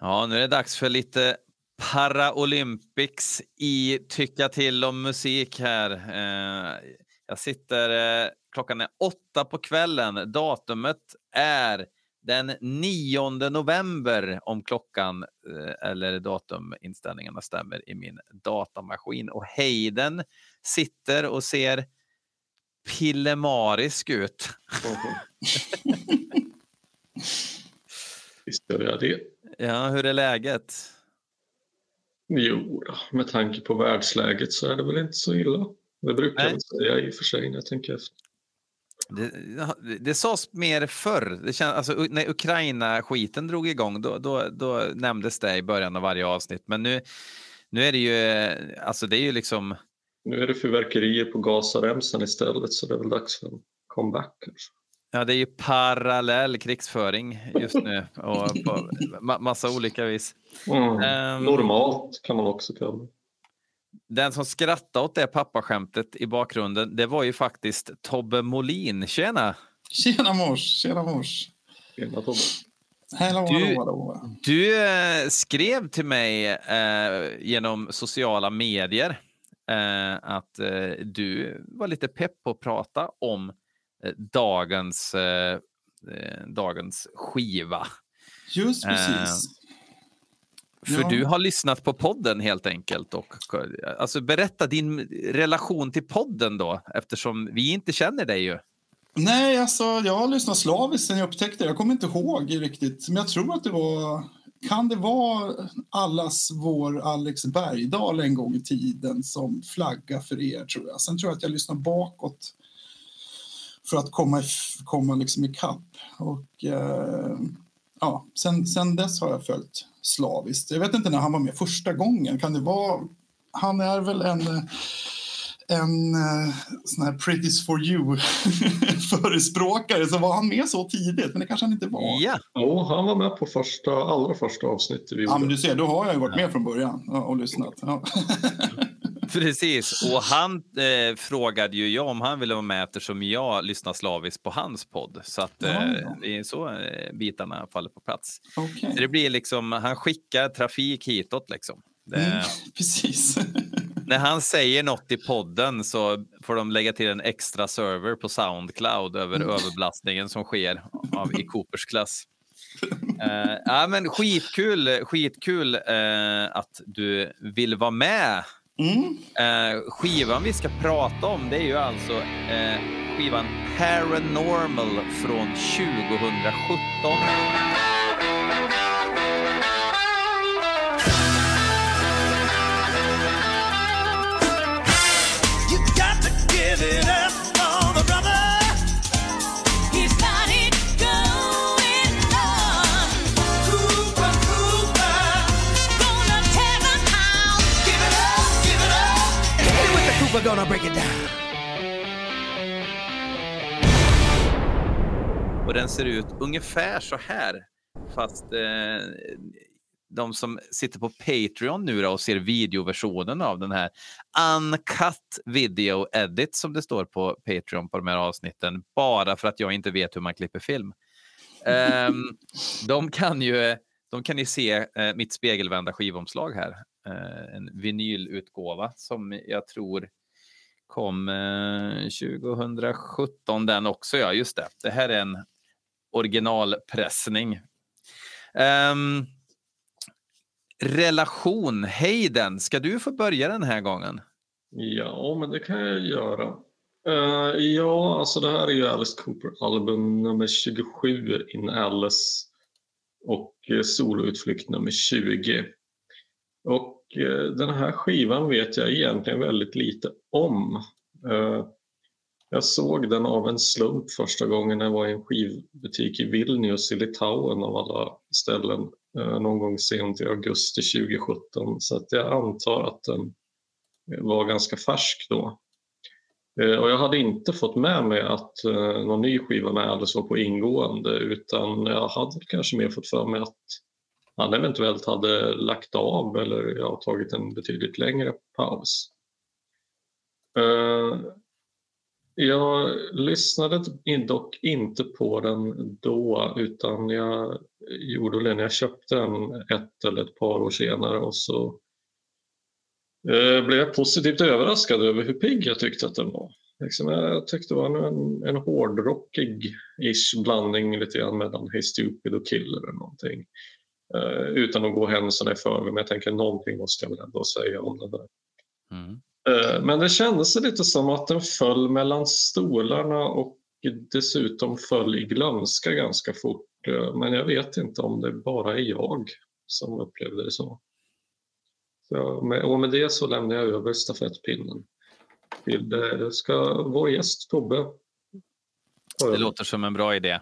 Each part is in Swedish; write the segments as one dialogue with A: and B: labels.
A: Ja, nu är det dags för lite Paralympics i Tycka till om musik här. Eh, jag sitter, eh, klockan är åtta på kvällen. Datumet är den 9 november om klockan eh, eller datuminställningarna stämmer i min datamaskin. Och Hayden sitter och ser pillemarisk ut.
B: Visst gör jag det.
A: Ja, hur är läget?
B: Jo, med tanke på världsläget så är det väl inte så illa. Det brukar Nej. jag säga i och för sig när jag tänker efter.
A: Det, det sades mer förr. Det känd, alltså, när Ukraina-skiten drog igång, då, då, då nämndes det i början av varje avsnitt. Men nu, nu är det ju, alltså det är ju liksom...
B: Nu är det fyrverkerier på Gazaremsan istället, så det är väl dags för en comeback. Kanske.
A: Ja, det är ju parallell krigsföring just nu och på massa olika vis.
B: Mm. Um, Normalt kan man också kalla det.
A: Den som skrattade åt det pappaskämtet i bakgrunden, det var ju faktiskt Tobbe Molin. Tjena!
C: Tjena mors! Tjena mors!
B: Tjena Tobbe!
C: Hallå,
A: du,
C: hallå, hallå.
A: du eh, skrev till mig eh, genom sociala medier eh, att eh, du var lite pepp på att prata om dagens, eh, dagens skiva.
C: Just precis.
A: För ja. du har lyssnat på podden helt enkelt. Och, alltså, berätta din relation till podden då, eftersom vi inte känner dig ju.
C: Nej, alltså jag har lyssnat slaviskt sen jag upptäckte det. Jag kommer inte ihåg riktigt, men jag tror att det var... Kan det vara allas vår Alex Bergdahl en gång i tiden som flagga för er, tror jag. Sen tror jag att jag lyssnar bakåt för att komma, komma liksom ikapp. Och, eh, ja, sen, sen dess har jag följt slaviskt. Jag vet inte när han var med första gången. Kan det vara... Han är väl en en uh, sån här Pretty's for you-förespråkare så var han med så tidigt, men det kanske han inte var.
A: Ja,
B: oh, han var med på första, allra första avsnittet vi
C: Ja, men du ser, då har jag ju varit med från början och, och lyssnat. Ja.
A: Precis, och han eh, frågade ju jag om han ville vara med eftersom jag lyssnar slaviskt på hans podd. Så att eh, det är så eh, bitarna faller på plats.
C: Okay.
A: Så det blir liksom, han skickar trafik hitåt liksom. Det, mm,
C: precis.
A: När han säger något i podden så får de lägga till en extra server på Soundcloud över mm. överbelastningen som sker av, i Coopers klass. Uh, ja, men skitkul, skitkul uh, att du vill vara med
C: Mm.
A: Eh, skivan vi ska prata om det är ju alltså eh, skivan Paranormal från 2017. Gonna break it down. Och den ser ut ungefär så här. Fast eh, de som sitter på Patreon nu då och ser videoversionen av den här uncut video edit som det står på Patreon på de här avsnitten. Bara för att jag inte vet hur man klipper film. Um, de kan ju de kan ju se eh, mitt spegelvända skivomslag här. Eh, en vinylutgåva som jag tror kom eh, 2017 den också, ja just det. Det här är en originalpressning. Um, relation, Hayden, ska du få börja den här gången?
B: Ja, men det kan jag göra. Uh, ja, alltså det här är ju Alice Cooper-album nummer 27 in Alice och eh, soloutflykt nummer 20. Och Eh, den här skivan vet jag egentligen väldigt lite om. Eh, jag såg den av en slump första gången jag var i en skivbutik i Vilnius i Litauen av alla ställen eh, någon gång sent i augusti 2017 så att jag antar att den var ganska färsk då. Och jag hade inte fått med mig att någon ny skiva med Alice var på ingående utan jag hade kanske mer fått för mig att han eventuellt hade lagt av eller ja, tagit en betydligt längre paus. Eh, jag lyssnade dock inte på den då utan jag gjorde det när jag köpte den ett eller ett par år senare och så eh, blev jag positivt överraskad över hur pigg jag tyckte att den var. Liksom, jag tyckte det var en, en hårdrockig-ish blandning lite grann mellan Hey Stupid och Killer eller någonting. Uh, utan att gå händelserna i förväg, men jag tänker någonting måste jag väl ändå säga om den där. Mm. Uh, men det kändes lite som att den föll mellan stolarna och dessutom föll i glömska ganska fort. Uh, men jag vet inte om det bara är jag som upplevde det så. så med, och med det så lämnar jag över stafettpinnen till det ska vår gäst Tobbe.
A: Det låter som en bra idé.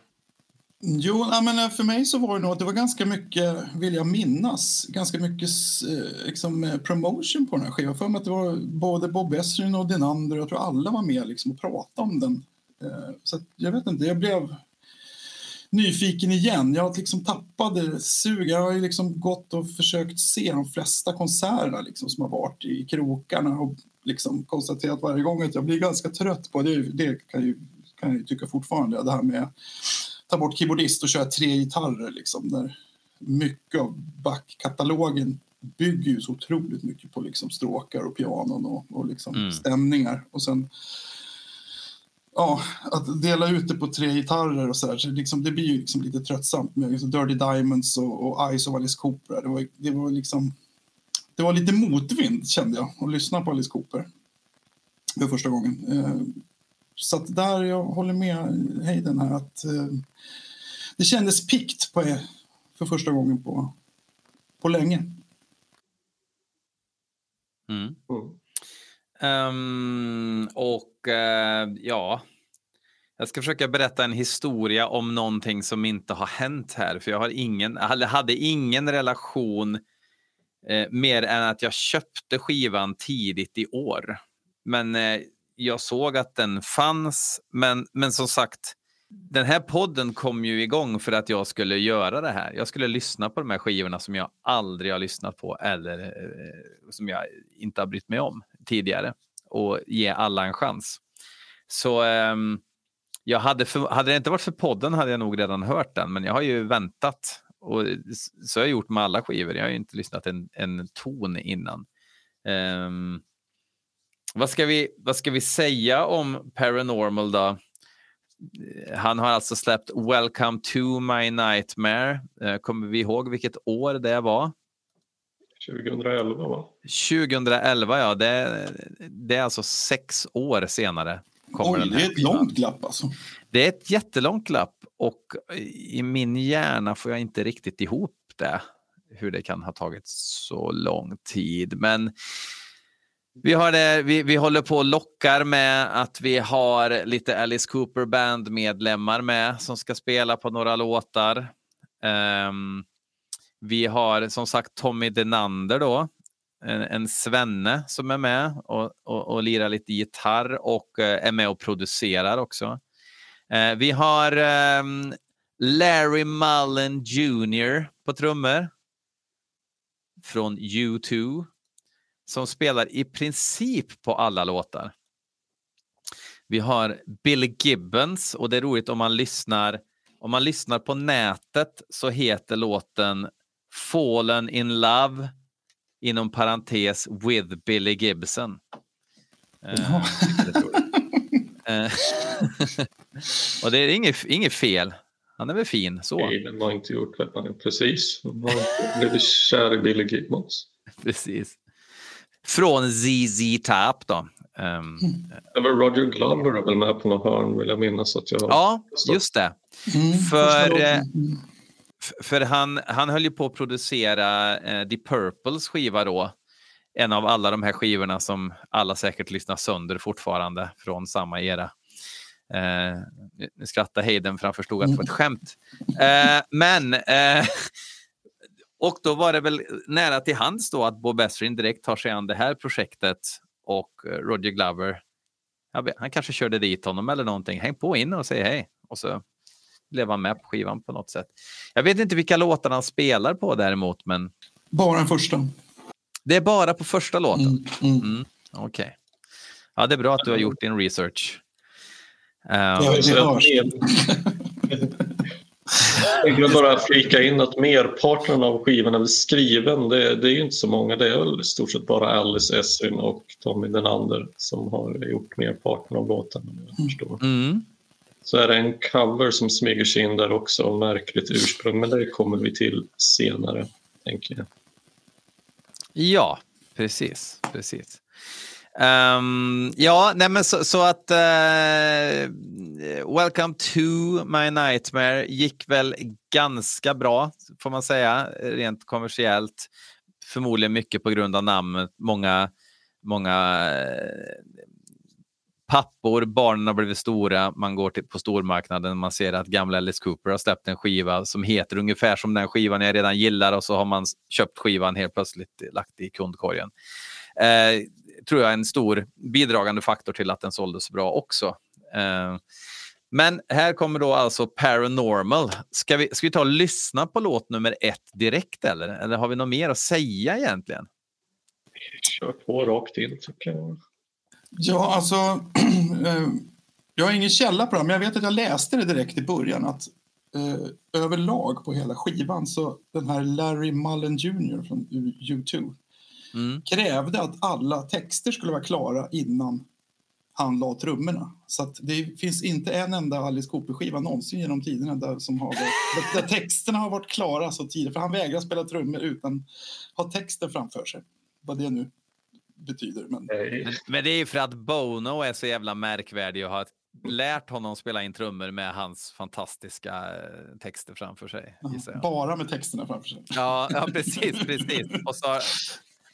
C: Jo, men eh, för mig så var det nog att det var ganska mycket, vill jag minnas, ganska mycket eh, liksom, eh, promotion på den här skivan. För mig att det var både Bob Esrin och Dinander, jag tror alla var med liksom, och pratade om den. Eh, så jag vet inte, jag blev nyfiken igen. Jag liksom tappade sug. Jag har liksom gått och försökt se de flesta konserterna liksom, som har varit i krokarna och liksom konstaterat varje gång att jag blir ganska trött på det. Det kan, jag ju, kan jag ju tycka fortfarande, det här med ta bort keyboardist och köra tre gitarrer. Liksom, där mycket av backkatalogen bygger ju så otroligt mycket på liksom stråkar och pianon och, och liksom mm. stämningar. Och sen ja, att dela ut det på tre gitarrer och så där, så liksom, det blir ju liksom lite tröttsamt med liksom Dirty Diamonds och, och Ice of Alice Cooper. Det var, det var liksom det var lite motvind kände jag att lyssna på Alice Cooper för första gången. Eh, så att där jag håller med Hayden här att eh, det kändes pikt på för första gången på, på länge.
A: Mm. Um, och uh, ja, jag ska försöka berätta en historia om någonting som inte har hänt här, för jag har ingen, hade ingen relation Eh, mer än att jag köpte skivan tidigt i år. Men eh, jag såg att den fanns. Men, men som sagt, den här podden kom ju igång för att jag skulle göra det här. Jag skulle lyssna på de här skivorna som jag aldrig har lyssnat på eller eh, som jag inte har brytt mig om tidigare och ge alla en chans. Så eh, jag hade, för, hade det inte varit för podden hade jag nog redan hört den, men jag har ju väntat och så har jag gjort med alla skivor. Jag har inte lyssnat en, en ton innan. Um, vad, ska vi, vad ska vi säga om Paranormal då? Han har alltså släppt Welcome to my nightmare. Uh, kommer vi ihåg vilket år det var?
B: 2011 va?
A: 2011 ja, det, det är alltså sex år senare.
C: Oj, det är ett långt glapp alltså.
A: Det är ett jättelångt glapp och i min hjärna får jag inte riktigt ihop det. Hur det kan ha tagit så lång tid. Men vi, har det, vi, vi håller på och lockar med att vi har lite Alice Cooper Band-medlemmar med som ska spela på några låtar. Um, vi har som sagt Tommy Denander då, en, en svenne som är med och, och, och lirar lite gitarr och uh, är med och producerar också. Uh, vi har um, Larry Mullen Jr på trummor. Från U2. Som spelar i princip på alla låtar. Vi har Billy Gibbons och det är roligt om man lyssnar om man lyssnar på nätet så heter låten Fallen in Love inom parentes with Billy Gibson. Eh, och det är inget, inget fel. Han är väl fin så.
B: Nej, den har inte gjort det. Precis. Han har blivit kär i Billy Gibbons.
A: Precis. Från ZZ Top då. Um,
B: det var Roger Glover väl med på något hörn vill jag minnas att jag
A: Ja, just det. Mm, för eh, för han, han höll ju på att producera eh, The Purples skiva då en av alla de här skivorna som alla säkert lyssnar sönder fortfarande från samma era. Eh, nu skrattar Hayden för han förstod att det var ett skämt. Eh, men eh, och då var det väl nära till hands då att Bob Esrin direkt tar sig an det här projektet och Roger Glover, han kanske körde dit honom eller någonting. Häng på in och säg hej. Och så blev han med på skivan på något sätt. Jag vet inte vilka låtar han spelar på däremot, men...
C: Bara den första.
A: Det är bara på första låten? Mm, mm. mm. Okej. Okay. Ja, det är bra att du har gjort din research.
C: Hörs.
B: Jag vill bara flika in att merparten av skivorna är skriven. Det, det är ju inte så många. Det är väl i stort sett bara Alice Essin och Tommy Denander som har gjort merparten av låtarna. Jag förstår.
A: Mm.
B: Så är det en cover som smyger sig in där också, märkligt ursprung, men det kommer vi till senare, tänker jag.
A: Ja, precis. precis. Um, ja, nej men så, så att uh, Welcome to my nightmare gick väl ganska bra, får man säga, rent kommersiellt. Förmodligen mycket på grund av namnet. Många, många uh, pappor, barnen har blivit stora, man går till, på stormarknaden, man ser att gamla Alice Cooper har släppt en skiva som heter ungefär som den skivan jag redan gillar och så har man köpt skivan helt plötsligt lagt i kundkorgen. Uh, tror jag är en stor bidragande faktor till att den såldes bra också. Eh, men här kommer då alltså Paranormal. Ska vi, ska vi ta och lyssna på låt nummer ett direkt eller? Eller har vi något mer att säga egentligen?
B: Kör på rakt in tycker jag.
C: Ja, alltså. eh, jag har ingen källa på det, men jag vet att jag läste det direkt i början att eh, överlag på hela skivan så den här Larry Mullen Jr från U2
A: Mm.
C: krävde att alla texter skulle vara klara innan han la trummorna. Så att det finns inte en enda Alice Cooper-skiva någonsin genom tiderna där, som har varit, där texterna har varit klara så tidigt. För han vägrar spela trummor utan ha texten framför sig. Vad det nu betyder. Men...
B: Nej.
A: Men det är ju för att Bono är så jävla märkvärdig och har lärt honom spela in trummor med hans fantastiska eh, texter framför sig.
C: Bara med texterna framför sig.
A: Ja, ja precis, precis. Och så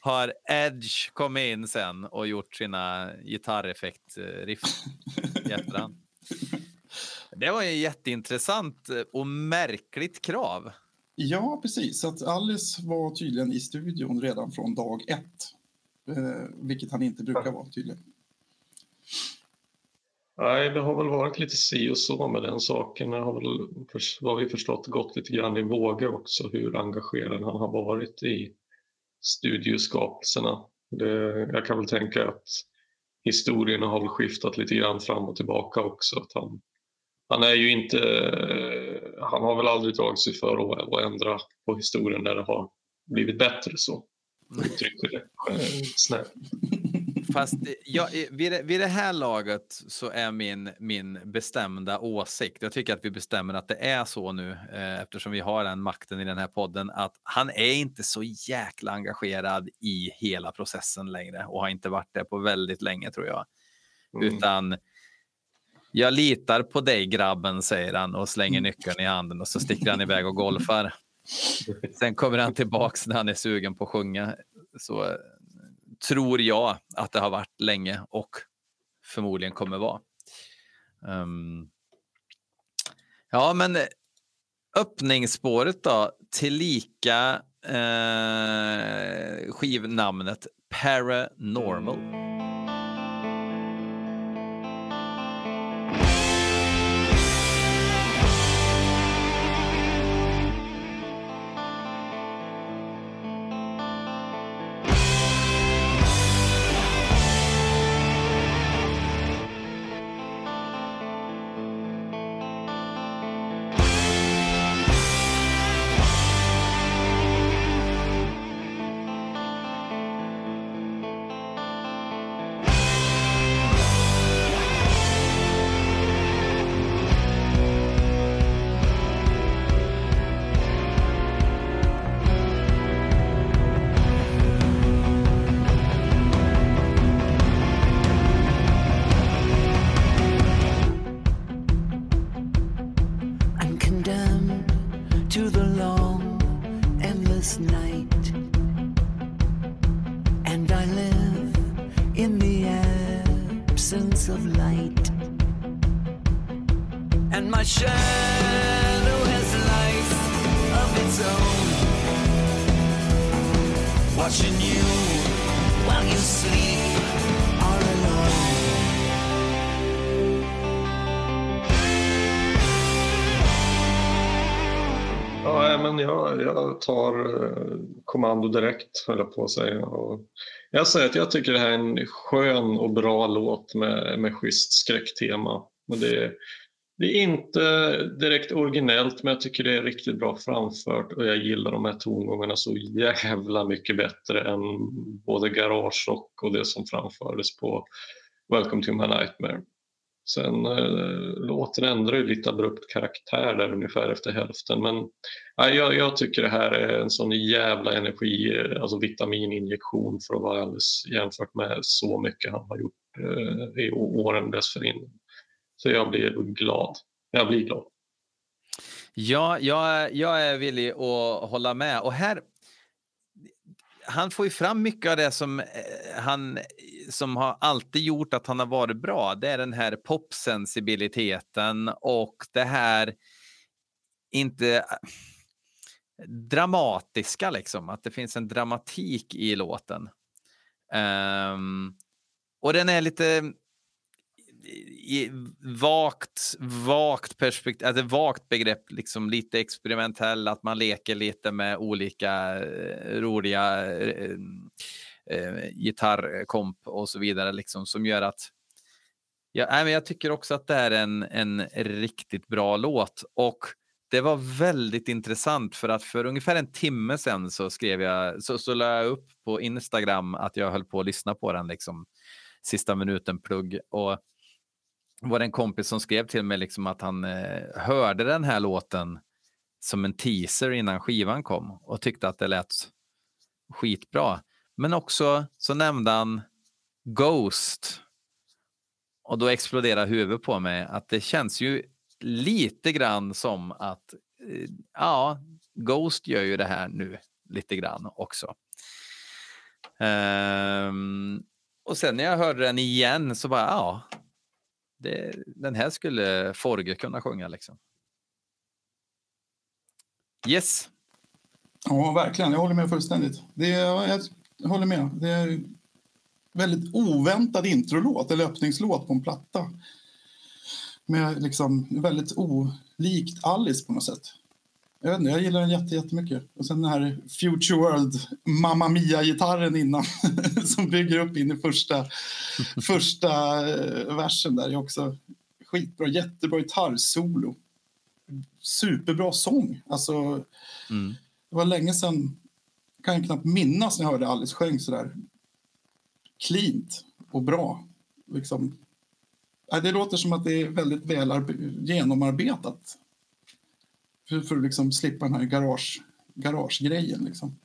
A: har Edge kommit in sen och gjort sina gitarreffekt-riff i efterhand. Det var ju jätteintressant och märkligt krav.
C: Ja, precis. Så att Alice var tydligen i studion redan från dag ett. Eh, vilket han inte brukar vara tydligen.
B: Nej, det har väl varit lite si och så med den saken. Det har väl, vad vi förstått, gått lite grann i vågor också hur engagerad han har varit i studioskapelserna. Det, jag kan väl tänka att historierna har väl skiftat lite grann fram och tillbaka också. Att han, han är ju inte, han har väl aldrig dragit sig för att, att ändra på historien när det har blivit bättre så. Uttrycker det snällt.
A: Fast jag, vid, det, vid det här laget så är min, min bestämda åsikt, jag tycker att vi bestämmer att det är så nu eh, eftersom vi har den makten i den här podden, att han är inte så jäkla engagerad i hela processen längre och har inte varit det på väldigt länge tror jag.
B: Mm.
A: Utan jag litar på dig grabben, säger han och slänger
C: Mm.
A: nyckeln i handen och så sticker han iväg och golfar. Sen kommer han tillbaks när han är sugen på att sjunga. Så eh, tror jag att det har varit länge och förmodligen kommer vara. Um, ja, men eh, öppningsspåret då, tillika eh, skivnamnet Paranormal.
B: Kommando direkt, höll jag på att säga. Och jag säger att jag tycker det här är en skön och bra låt med, med schysst skräcktema. Och det det är inte direkt originellt men jag tycker det är riktigt bra framfört och jag gillar de här tongångarna så jävla mycket bättre än både Garage Rock och det som framfördes på Welcome to my nightmare. Sen eh, låten ändrar ju lite abrupt karaktär där ungefär efter hälften men ja, jag, jag tycker det här är en sån jävla energi, eh, alltså vitamininjektion för att vara alldeles jämfört med så mycket han har gjort eh, i åren dessförinnan. Så jag blir glad. Jag blir glad.
A: Ja, jag, jag är villig att hålla med. Och här, han får ju fram mycket av det som eh, han som har alltid gjort att han har varit bra. Det är den här popsensibiliteten och det här inte dramatiska liksom, att det finns en dramatik i låten. Um, och den är lite i vagt, vagt perspektiv, alltså vagt begrepp, liksom lite experimentell, att man leker lite med olika eh, roliga eh, eh, gitarrkomp eh, och så vidare, liksom, som gör att ja, nej, men jag tycker också att det är en, en riktigt bra låt. Och det var väldigt intressant för att för ungefär en timme sedan så skrev jag, så, så la jag upp på Instagram att jag höll på att lyssna på den liksom sista minuten plugg och var det en kompis som skrev till mig liksom att han eh, hörde den här låten som en teaser innan skivan kom och tyckte att det lät skitbra. Men också så nämnde han Ghost. Och då exploderar huvudet på mig att det känns ju lite grann som att eh, ja, Ghost gör ju det här nu lite grann också. Um, och sen när jag hörde den igen så bara ja, det, den här skulle Forge kunna sjunga liksom. Yes.
C: Ja, verkligen. Jag håller med fullständigt. Det är, jag håller med. Det är väldigt oväntad introlåt eller öppningslåt på en platta. Med liksom väldigt olikt Alice på något sätt. Jag, vet inte, jag gillar den jätte, jättemycket. Och sen den här Future World Mamma Mia-gitarren innan som bygger upp in i första, första eh, versen där är också skitbra. Jättebra gitarrsolo. Superbra sång. Alltså, mm. Det var länge sedan, kan jag knappt minnas när jag hörde Alice sjöng så där cleant och bra. Liksom. Det låter som att det är väldigt väl genomarbetat för, för att liksom slippa den här garage, garagegrejen. Liksom.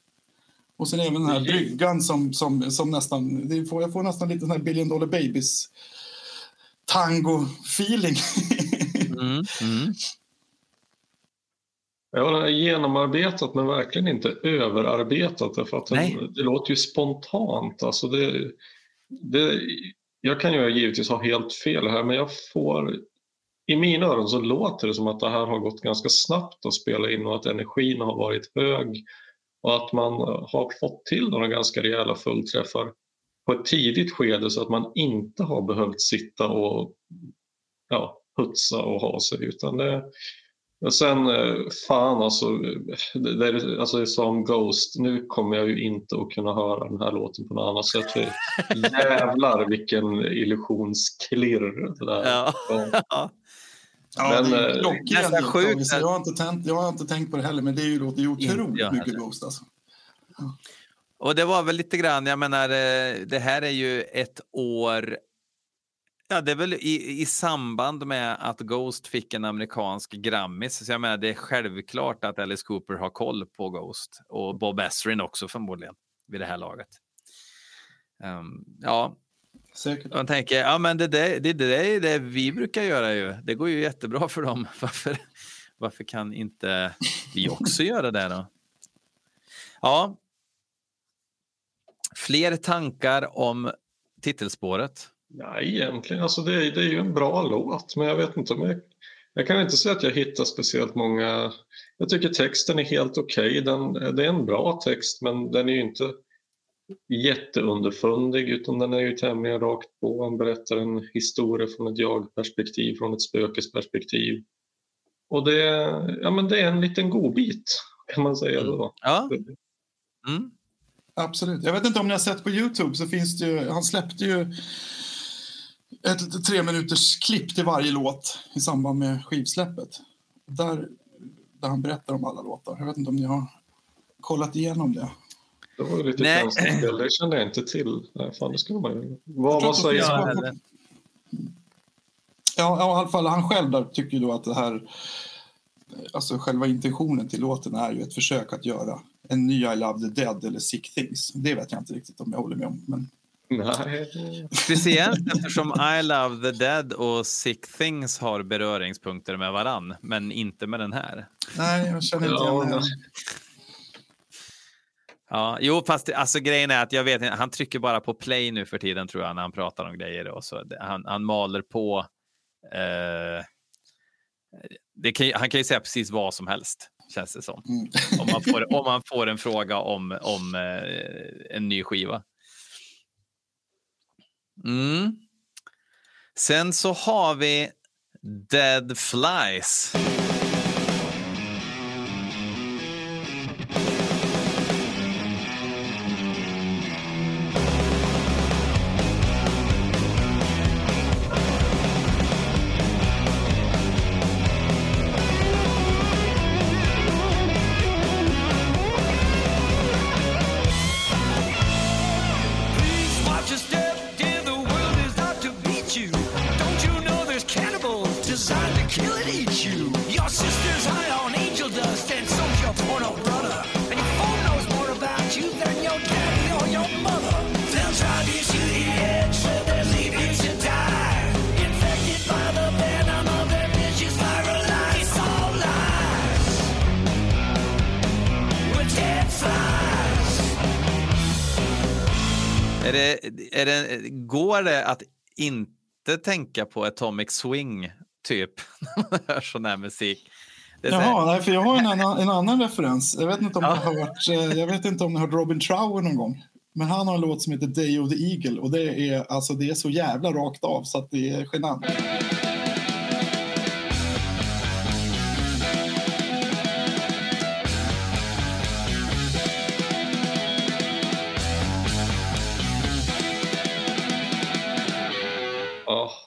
C: Och sen även den här bryggan som, som, som nästan... Det får, jag får nästan lite den här Billion Dollar Babies tango-feeling. mm, mm.
B: Ja, genomarbetat men verkligen inte överarbetat. Därför att den, det låter ju spontant. Alltså det, det, jag kan ju givetvis ha helt fel här men jag får i mina öron så låter det som att det här har gått ganska snabbt att spela in och att energin har varit hög och att man har fått till några ganska rejäla fullträffar på ett tidigt skede så att man inte har behövt sitta och ja, putsa och ha sig utan det, och sen eh, fan alltså, det är, alltså som Ghost, nu kommer jag ju inte att kunna höra den här låten på något annat sätt. För jävlar vilken illusionsklirr det där
C: ja. Ja, men, det är klockren. Sjukt. Jag, har inte tänkt, jag har inte tänkt på det heller, men det är ju, låter ju otroligt ja, mycket Ghost. Alltså.
A: Och det var väl lite grann, jag menar, eh, det här är ju ett år Ja, det är väl i, i samband med att Ghost fick en amerikansk Grammis. Så jag menar, det är självklart att Alice Cooper har koll på Ghost och Bob Ezrin också förmodligen vid det här laget. Um, ja,
C: Säkert.
A: Man tänker, ja men det, det, det, det är det vi brukar göra ju. Det går ju jättebra för dem. Varför, varför kan inte vi också göra det då? Ja. Fler tankar om titelspåret?
B: Ja, egentligen, alltså det, det är ju en bra låt, men jag vet inte om jag... Jag kan inte säga att jag hittar speciellt många... Jag tycker texten är helt okej. Okay. Det är en bra text, men den är ju inte jätteunderfundig utan den är ju tämligen rakt på. Han berättar en historia från ett jag-perspektiv, från ett spökesperspektiv. Och det, ja, men det är en liten godbit kan man säga. Då.
A: Mm. Ja.
C: Mm. Absolut. Jag vet inte om ni har sett på Youtube så finns det ju, han släppte ju ett tre minuters klipp till varje låt i samband med skivsläppet. Där, där han berättar om alla låtar. Jag vet inte om ni har kollat igenom det.
B: Det var ju lite
A: Nej.
B: tjänstespel, det kände jag inte till. Nej, fan, det skulle man ju... Vad, vad säger han?
C: Ja, ja, i alla fall han själv där tycker ju då att det här, alltså själva intentionen till låten är ju ett försök att göra en ny I Love the Dead eller Sick Things. Det vet jag inte riktigt om jag håller med om. Men
B: Nej.
A: Speciellt eftersom I Love the Dead och Sick Things har beröringspunkter med varann, men inte med den här.
C: nej, jag känner inte
B: Ja,
C: igen det.
B: men-
A: Ja, jo, fast alltså grejen är att jag vet han trycker bara på play nu för tiden tror jag när han pratar om grejer och så. Han, han maler på. Eh, det kan, han kan ju säga precis vad som helst känns det som.
C: Mm.
A: Om man får, om man får en fråga om, om eh, en ny skiva. Mm. Sen så har vi Dead Flies. Är det, är det, går det att inte tänka på Atomic Swing, typ, när man hör sån här musik? Det
C: Jaha, nej, för jag har en annan, en annan referens. Jag vet inte om
A: Ja.
C: ni har hört, eh, jag vet inte om har hört Robin Trower någon gång. Men han har en låt som heter Day of the Eagle och det är, alltså, det är så jävla rakt av så att det är genant.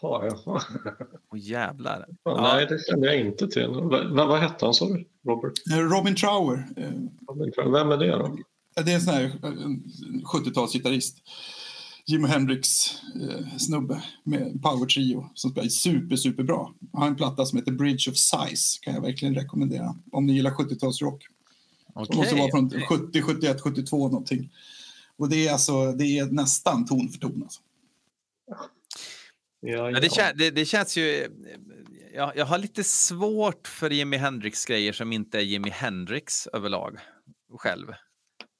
B: Jaha, jaha.
A: Åh, jävlar.
B: Fan, Nej, det kände jag inte till. Va, vad hette han, sa du? Robert?
C: Eh, Robin Trower, eh,
B: Vem är det då?
C: det är en sån här eh, en 70-talsgitarrist. Jimi Hendrix-snubbe med Power Trio som spelar super, super bra. Han har en platta som heter Bridge of Size, kan jag verkligen rekommendera om ni gillar 70-talsrock. Det måste vara från 70, 71, 72 någonting. Och det är, alltså, det är nästan ton för ton. Alltså.
B: Ja,
A: Ja, det, kän, det, det känns ju... Jag, jag har lite svårt för Jimi Hendrix-grejer som inte är Jimi Hendrix överlag själv.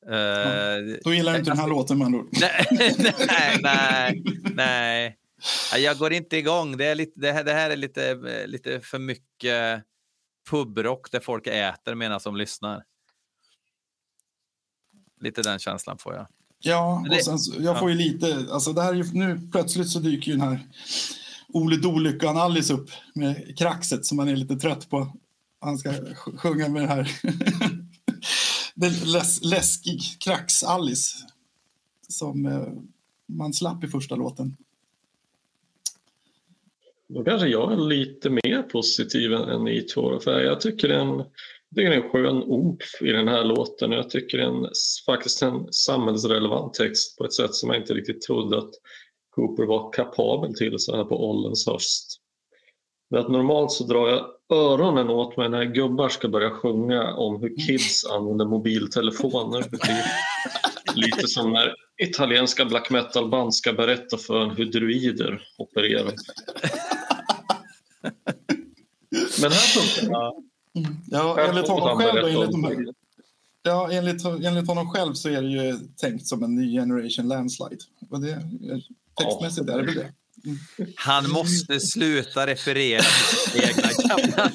A: Eh,
C: Då gillar jag inte den här låten med andra
A: nej, nej, nej, nej. Ja, Jag går inte igång. Det, är lite, det, här, det här är lite, lite för mycket pubrock där folk äter medan de lyssnar. Lite den känslan får jag.
C: Ja, och sen, jag får ju lite, alltså det här är ju, nu plötsligt så dyker ju den här Ole Dolyckan Alice upp med kraxet som man är lite trött på. Han ska sj- sjunga med det här. det är läs, läskig krax-Alice som eh, man slapp i första låten.
B: Då kanske jag är lite mer positiv än, ni två. För jag tycker det det är en skön omf i den här låten. Jag tycker det är en, faktiskt en samhällsrelevant text på ett sätt som jag inte riktigt trodde att Cooper var kapabel till så här på ålderns höst. Men att normalt så drar jag öronen åt mig när gubbar ska börja sjunga om hur kids använder mobiltelefoner. Lite som när italienska black metal-band ska berätta för en hur druider opererar. Men här funkar det.
C: Ja, enligt honom själv,
B: berätta
C: enligt, de, ja, enligt, enligt honom själv så är det ju tänkt som en ny generation landslide. Och det, textmässigt är det väl det.
A: Han måste sluta referera till egna gamla.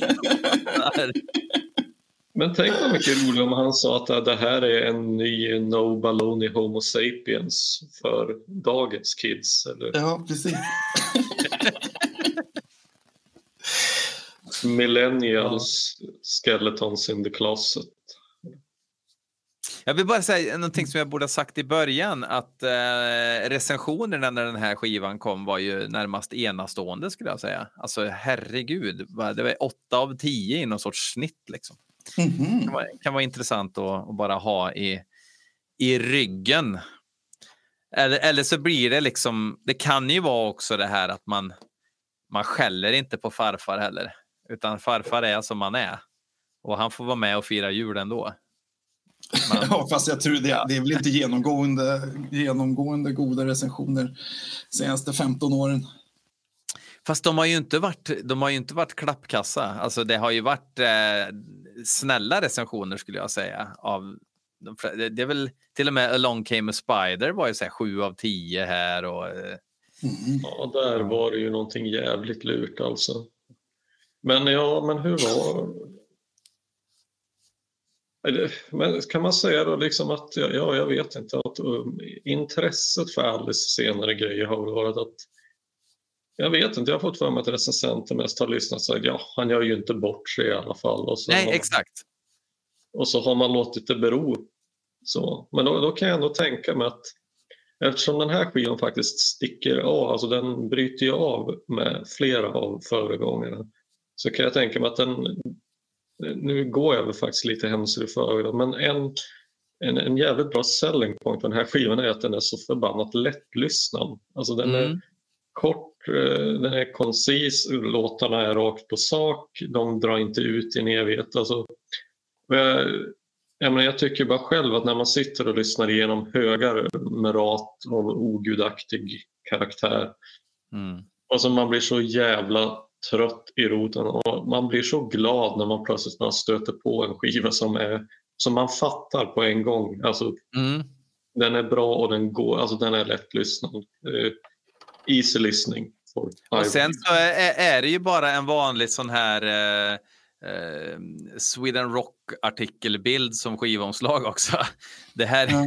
B: Men tänk vad mycket roligt om han sa att det här är en ny No Baloney Homo Sapiens för dagens kids. Eller
C: Ja, precis.
B: Millennials Skeletons in the Closet.
A: Jag vill bara säga någonting som jag borde ha sagt i början, att eh, recensionerna när den här skivan kom var ju närmast enastående skulle jag säga. Alltså herregud, det var åtta av tio i någon sorts snitt liksom.
C: Mhm.
A: Det kan vara, kan vara intressant att, att bara ha i, i ryggen. Eller, eller så blir det liksom, det kan ju vara också det här att man, man skäller inte på farfar heller, utan farfar är som man är. Och han får vara med och fira jul ändå. Man,
C: Ja, fast jag tror det, det är väl inte genomgående, genomgående goda recensioner senaste 15 åren.
A: Fast de har ju inte varit, de har ju inte varit klappkassa. Alltså det har ju varit eh, snälla recensioner skulle jag säga. Av det det är väl till och med Along came a spider var ju så här sju av tio här och eh,
C: Mm.
B: Ja, där var det ju någonting jävligt lurt alltså. Men ja, men hur var... Men kan man säga då liksom att, ja, ja jag vet inte, att um, intresset för Alice senare grejer har väl varit att jag vet inte, jag har fått för mig att recensenter mest har lyssnat och sagt ja, han gör ju inte bort sig i alla fall. Och så,
A: nej
B: har,
A: exakt.
B: och så har man låtit det bero. Så. Men då, då kan jag ändå tänka mig att eftersom den här skivan faktiskt sticker av, alltså den bryter ju av med flera av föregångarna, så kan jag tänka mig att den, nu går jag väl faktiskt lite händelser i förväg, men en, en, en jävligt bra selling point på den här skivan är att den är så förbannat lättlyssnad. Alltså den är
A: Mm.
B: kort, eh, den är koncis, låtarna är rakt på sak, de drar inte ut i en evighet. Alltså, jag, jag, menar, jag tycker bara själv att när man sitter och lyssnar igenom högar med rat och ogudaktig karaktär,
A: Mm.
B: alltså man blir så jävla trött i roten och man blir så glad när man plötsligt bara stöter på en skiva som, är, som man fattar på en gång. Alltså,
A: Mm.
B: den är bra och den går, alltså den är lättlyssnad. Eh, easy listening. For
A: Och sen så är, är det ju bara en vanlig sån här eh, Sweden Rock artikelbild som skivomslag också. Det här,
C: Ja.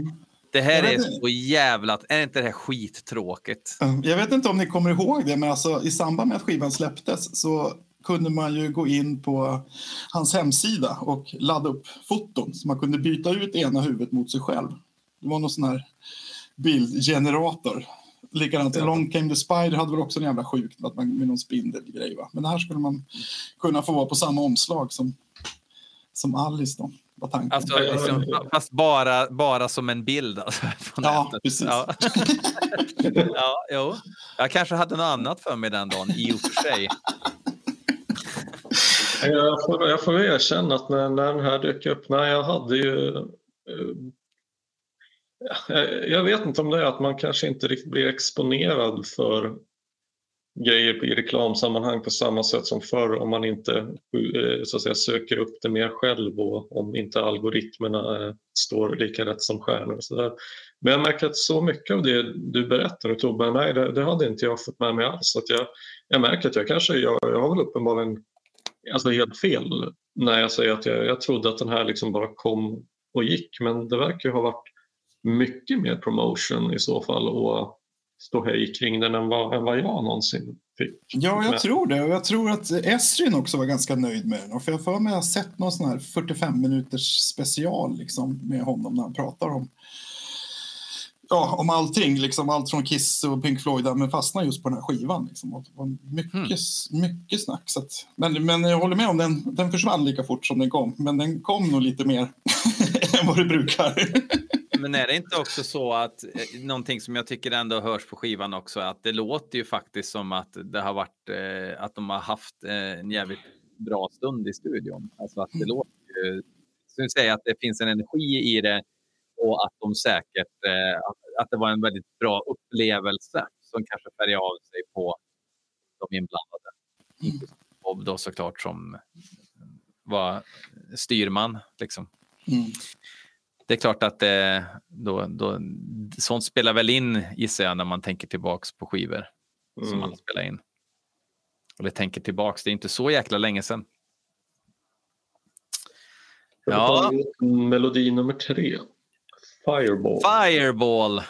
A: Det här är så jävla... Är inte det här skittråkigt?
C: Jag vet inte om ni kommer ihåg det, men alltså, i samband med att skivan släpptes så kunde man ju gå in på hans hemsida och ladda upp foton så man kunde byta ut ena huvudet mot sig själv. Det var någon sån här bildgenerator. Likadant,
B: Ja.
C: Long came the spider hade väl också en jävla sjukt att man, med någon spindelgrej. Va? Men här skulle man kunna få vara på samma omslag som, som Alice då, var tanken.
A: Alltså, liksom, fast bara, bara som en bild alltså,
C: Ja,
A: nätet.
C: precis.
A: Ja. ja, jo. Jag kanske hade något annat för mig den dagen, i och för sig.
B: Jag får, jag får erkänna att när, när den här dök upp, nej jag hade ju... eh, jag- jag vet inte om det är att man kanske inte riktigt blir exponerad för grejer i reklamsammanhang på samma sätt som förr om man inte eh, så att säga, söker upp det mer själv och om inte algoritmerna eh, står lika rätt som stjärnor. Och så där. Men jag märker att så mycket av det du berättar nu Tobbe, nej det, det hade inte jag fått med mig alls. Att jag, jag märker att jag kanske, jag, jag har väl uppenbarligen alltså helt fel när jag säger att jag, jag trodde att den här liksom bara kom och gick. Men det verkar ju ha varit mycket mer promotion i så fall och ståhej kring den än vad, än vad jag någonsin fick.
C: Ja, jag
B: med.
C: tror det. Och jag tror att Esrin också var ganska nöjd med den. Och för jag har för mig har sett någon sån här 45 minuters special liksom, med honom när han pratar om Ja, om allting, liksom, allt från Kiss och Pink Floyd, där, men fastnar just på den här skivan. Liksom. Och det var mycket, mycket snack. Så att, men, men jag håller med om den, den försvann lika fort som den kom. Men den kom nog lite mer än vad det brukar.
A: Men är det inte också så att eh, någonting som jag tycker ändå hörs på skivan också, att det låter ju faktiskt som att det har varit, eh, att de har haft eh, en jävligt bra stund i studion. Alltså att det låter ju, som du säger, att det finns en energi i det och att de säkert, eh, att, det var en väldigt bra upplevelse som kanske färgar av sig på de inblandade. Inklusive Bob då såklart som var styrman liksom
C: Mm.
A: Det är klart att det, då, då, sånt spelar väl in gissar jag när man tänker tillbaks på skivor som
B: Mm.
A: man har spelat in. Eller tänker tillbaks, det är inte så jäkla länge sedan. Ja.
B: Melodi nummer tre. Fireball.
A: Fireball!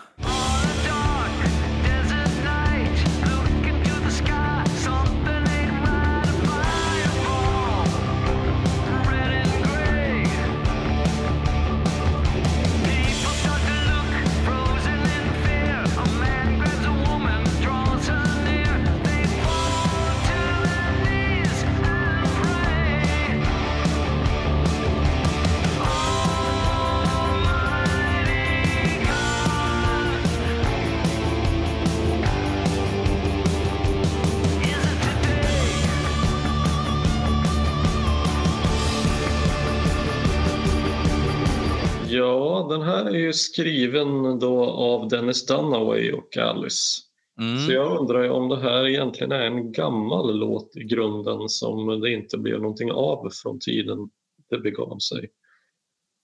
B: Skriven då av Dennis Dunaway och Alice.
A: Mm.
B: Så jag undrar om det här egentligen är en gammal låt i grunden som det inte blev någonting av från tiden det begav sig.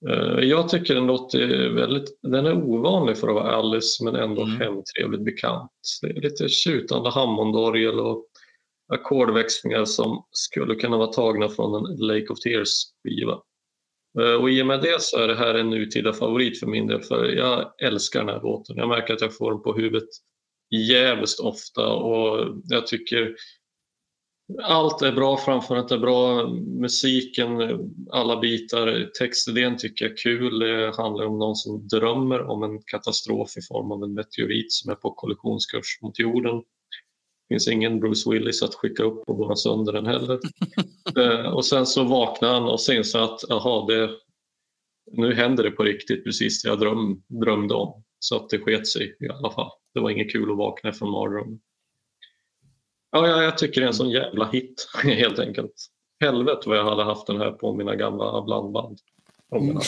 B: Eh, Jag tycker den låter väldigt, den är ovanlig för att vara Alice men ändå
A: Mm.
B: hemtrevligt bekant. Det är lite tjutande Hammondorgel och ackordväxlingar som skulle kunna vara tagna från en Lake of Tears-skiva. Eh, Eh, och i och med det så är det här en nutida favorit för min del för jag älskar den här låten. Jag märker att jag får den på huvudet jävligt ofta och jag tycker allt är bra, framförandet är bra, musiken, alla bitar, textidén tycker jag är kul. Det handlar om någon som drömmer om en katastrof i form av en meteorit som är på kollisionskurs mot jorden. Det finns ingen Bruce Willis att skicka upp och borra sönder den heller. Eh, och sen så vaknar han och så inser att aha, det, nu händer det på riktigt precis det jag dröm, drömde om. Så att det sket sig i alla fall. Det var inget kul att vakna från mardrömmen. Ja, ja, jag tycker det är en sån jävla hit helt enkelt. Helvete vad jag hade haft den här på mina gamla blandband. Om
C: Mm.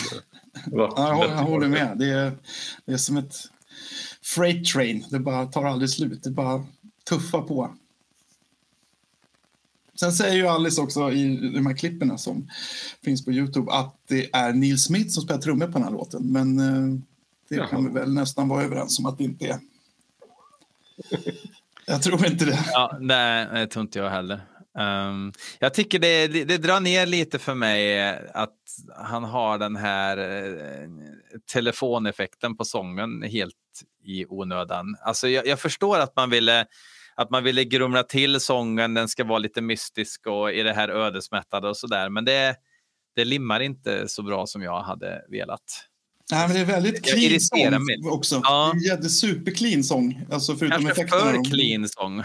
C: Ja, jag, jag håller med. Det är, det är som ett freight train. Det bara tar aldrig slut. Det bara tuffar på. Sen säger ju Alice också i de här klippen som finns på Youtube att det är Neil Smith som spelar trummor på den här låten. Men eh, det
B: Jaha.
C: kan vi väl nästan vara överens om att det inte är. Jag tror inte det.
A: Ja, nej, det tror inte jag heller. Ehm, jag tycker det, det, det drar ner lite för mig eh, att han har den här eh, telefoneffekten på sången helt i onödan. Alltså jag, jag förstår att man ville att man ville grumla till sången, den ska vara lite mystisk och i det här ödesmättade och sådär. Men det, det limmar inte så bra som jag hade velat.
C: Nej, men det är väldigt clean sång
A: mig.
C: också.
A: Ja.
C: Det är superclean sång. Alltså förutom
A: Kanske
C: effekterna.
A: för clean sång.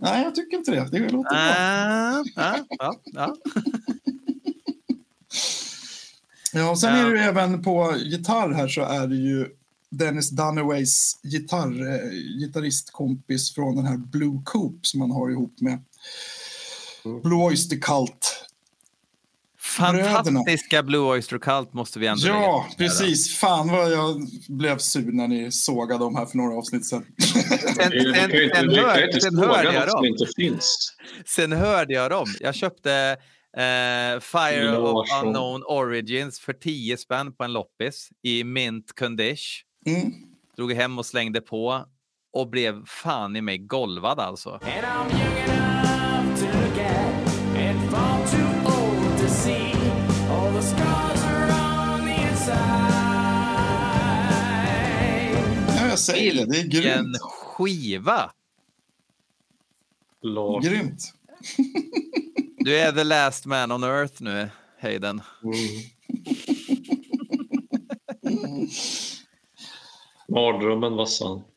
C: Nej, jag tycker inte det. Det låter bra.
A: Ah, ja, ja, ja.
C: Ja, och sen
A: Ja.
C: är det ju även på gitarr här så är det ju Dennis Dunaways gitarr, eh, gitarristkompis från den här Blue Coop som han har ihop med
B: Mm.
C: Blue Oyster Cult.
A: Fantastiska Blue Oyster Cult måste vi ändå
C: Ja, precis. Fan vad jag blev sur när ni sågade dem här för några avsnitt sedan.
A: Sen, sen, sen,
B: ju
A: hör, sen, hörde jag dem. sen hörde jag dem. Jag köpte eh, Fire of. Unknown Origins för 10 spänn på en loppis i mint condition.
C: Mm.
A: Drog hem och slängde på och blev fan i mig golvad alltså.
C: Ja, jag säger det. Det är grymt.
A: skiva!
B: Lars.
C: Grymt.
A: Du är the last man on earth nu, Hayden.
B: Mm. Mardrömmen var sann.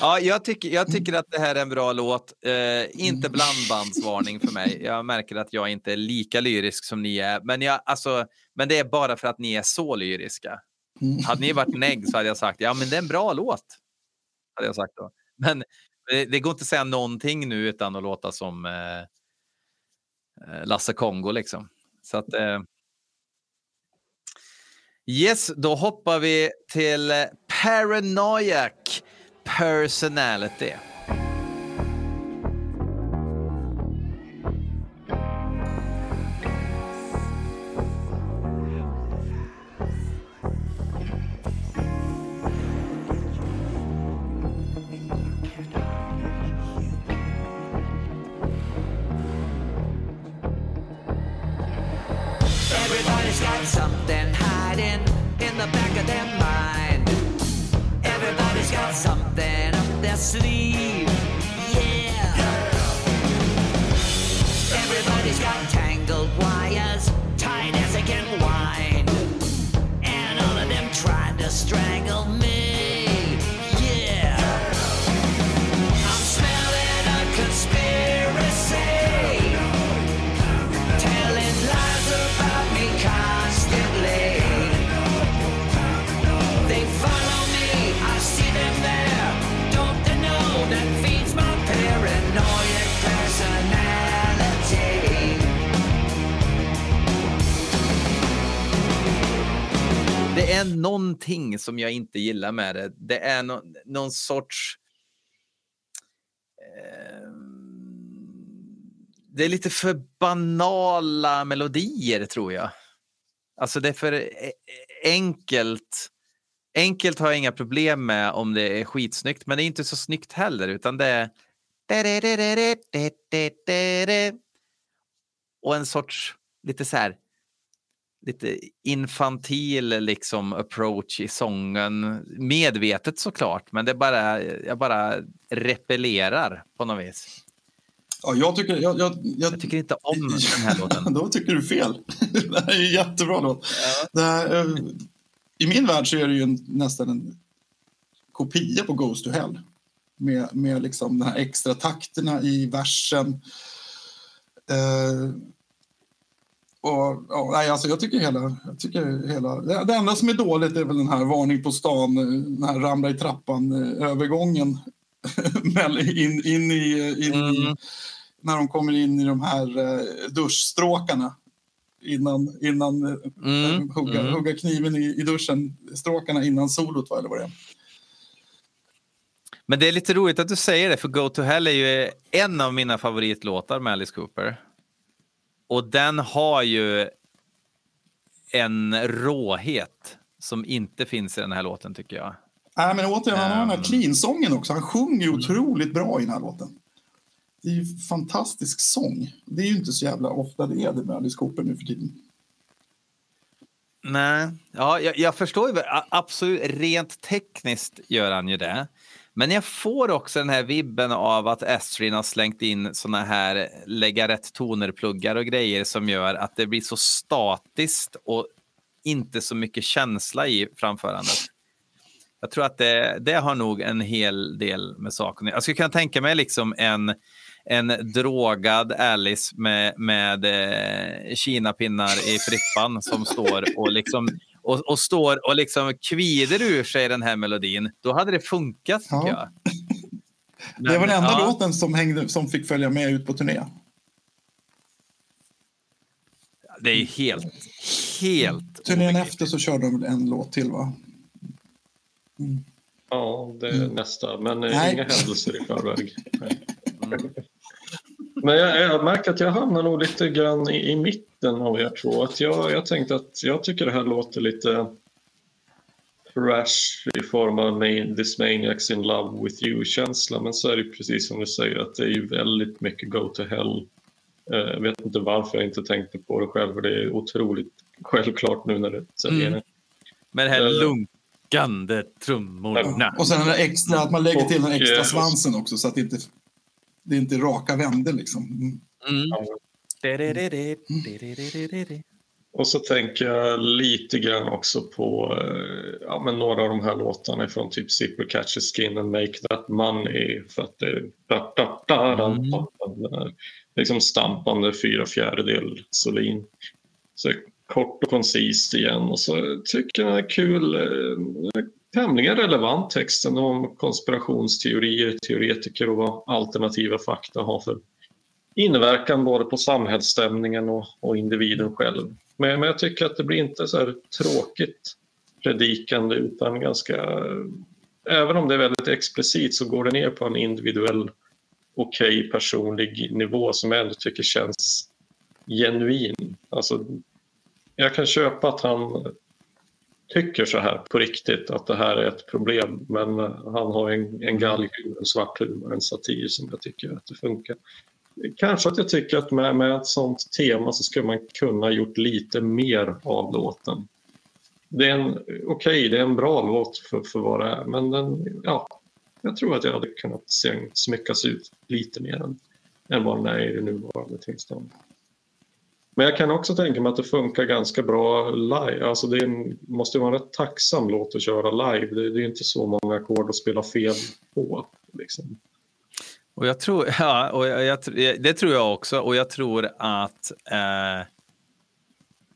A: Ja, jag tycker, jag tycker att det här är en bra låt. Eh, inte blandbandsvarning för mig. Jag märker att jag inte är lika lyrisk som ni är. Men, jag, alltså, men det är bara för att ni är så lyriska.
C: Mm.
A: Hade ni varit negg så hade jag sagt ja, men det är en bra låt. Hade jag sagt då. Men det, det går inte att säga någonting nu utan att låta som eh, eh, Lasse Kongo liksom. Så att, eh, yes, då hoppar vi till eh, Paranoiac Personality. Någonting som jag inte gillar med det. Det är no, någon sorts... Eh, det är lite för banala melodier, tror jag. Alltså det är för e-, e-, enkelt. Enkelt har jag inga problem med om det är skitsnyggt, men det är inte så snyggt heller, utan det är... Och en sorts lite så här lite infantil liksom approach i sången. Medvetet såklart, men det bara, jag bara repellerar på något vis.
C: Ja, jag, tycker, jag, jag, jag,
A: Jag tycker inte om den här låten.
C: Då tycker du fel. det här är en jättebra låt.
A: Ja.
C: Här, eh, I min värld så är det ju en, nästan en kopia på Goes to Hell. Med, med liksom de här extra takterna i versen. Eh, och, ja, nej, alltså jag tycker hela... Jag tycker hela det, enda som är dåligt är väl den här varning på stan, eh, den här ramla i trappan-övergången. in, in i... In i
A: Mm.
C: när de kommer in i de här eh, duschstråkarna innan, innan eh,
A: Mm,
C: hugga,
A: mm.
C: hugga kniven i, i duschen, stråkarna innan solot va, eller vad det är.
A: Men det är lite roligt att du säger det, för Go to Hell är ju en av mina favoritlåtar med Alice Cooper. Och den har ju en råhet som inte finns i den här låten, tycker jag.
C: Nej, men återigen, han har den här
A: Ehm.
C: clean-sången också. Han sjunger ju otroligt bra i den här låten. Det är ju fantastisk sång. Det är ju inte så jävla ofta det är det med Alice Cooper nu för tiden.
A: Nej, ja, jag, jag förstår ju. Absolut, rent tekniskt gör han ju det. Men jag får också den här vibben av att Astrid har slängt in såna här lägga rätt toner-pluggar och grejer som gör att det blir så statiskt och inte så mycket känsla i framförandet. Jag tror att det, det har nog en hel del med saken Jag skulle kunna tänka mig liksom en, en drogad Alice med, med eh, kinapinnar i frippan som står och liksom och, och står och liksom kvider ur sig den här melodin. Då hade det funkat
C: Ja.
A: jag.
C: det var den enda
A: ja,
C: låten som, hängde, som fick följa med ut på turné.
A: Det är ju helt, helt
C: Turnén
A: obegripligt.
C: efter så körde de en låt till va?
B: Ja, det är nästa. Men
C: Nej.
B: inga händelser i förväg. Nej. Men jag, jag märker att jag hamnar nog lite grann i, i mitten av er två. Att jag, jag tänkte att jag tycker det här låter lite fresh i form av main, This Maniacs in Love with You-känsla. Men så är det precis som du säger att det är ju väldigt mycket Go to Hell. Eh, Jag vet inte varför jag inte tänkte på det själv. för Det är otroligt självklart nu när du säger
A: Mm.
B: det.
A: Med de här
B: Eh.
A: lunkande trummorna.
C: Och sen den där extra, att man lägger till den extra
B: eh,
C: svansen också så att det inte det är inte raka vänder liksom. Mm.
A: Mm.
B: Och så tänker jag lite grann också på ja, men några av de här mm. låtarna från typ Zipper Catch Skin and Make That Money. För att det, är...
A: mm.
B: liksom stampande fyra fjärdedel solin. Så kort och koncist igen och så tycker jag det är kul eh, tämligen relevant texten om konspirationsteorier, teoretiker och vad alternativa fakta har för inverkan både på samhällsstämningen och, och individen själv. Men, men jag tycker att det blir inte så här tråkigt predikande utan ganska... Även om det är väldigt explicit så går det ner på en individuell okej personlig nivå som jag ändå tycker känns genuin. Alltså, jag kan köpa att han tycker så här på riktigt, att det här är ett problem. Men eh, han har en, en galghumor, en svart humor, en satir som jag tycker att det funkar. Kanske att jag tycker att med, med ett sånt tema så skulle man kunna gjort lite mer av låten. Det är en, okej, det är en bra låt för, för vad det är, men den, ja, jag tror att jag hade kunnat se, smyckas ut lite mer än, än vad den är i det nuvarande tillståndet. Men jag kan också tänka mig att det funkar ganska bra live. Alltså det en, måste vara en rätt tacksam låt att köra live. Det, det är inte så många ackord att spela fel på. Liksom.
A: Och jag tror, ja, och jag, jag, det tror jag också. Och jag tror att... Eh,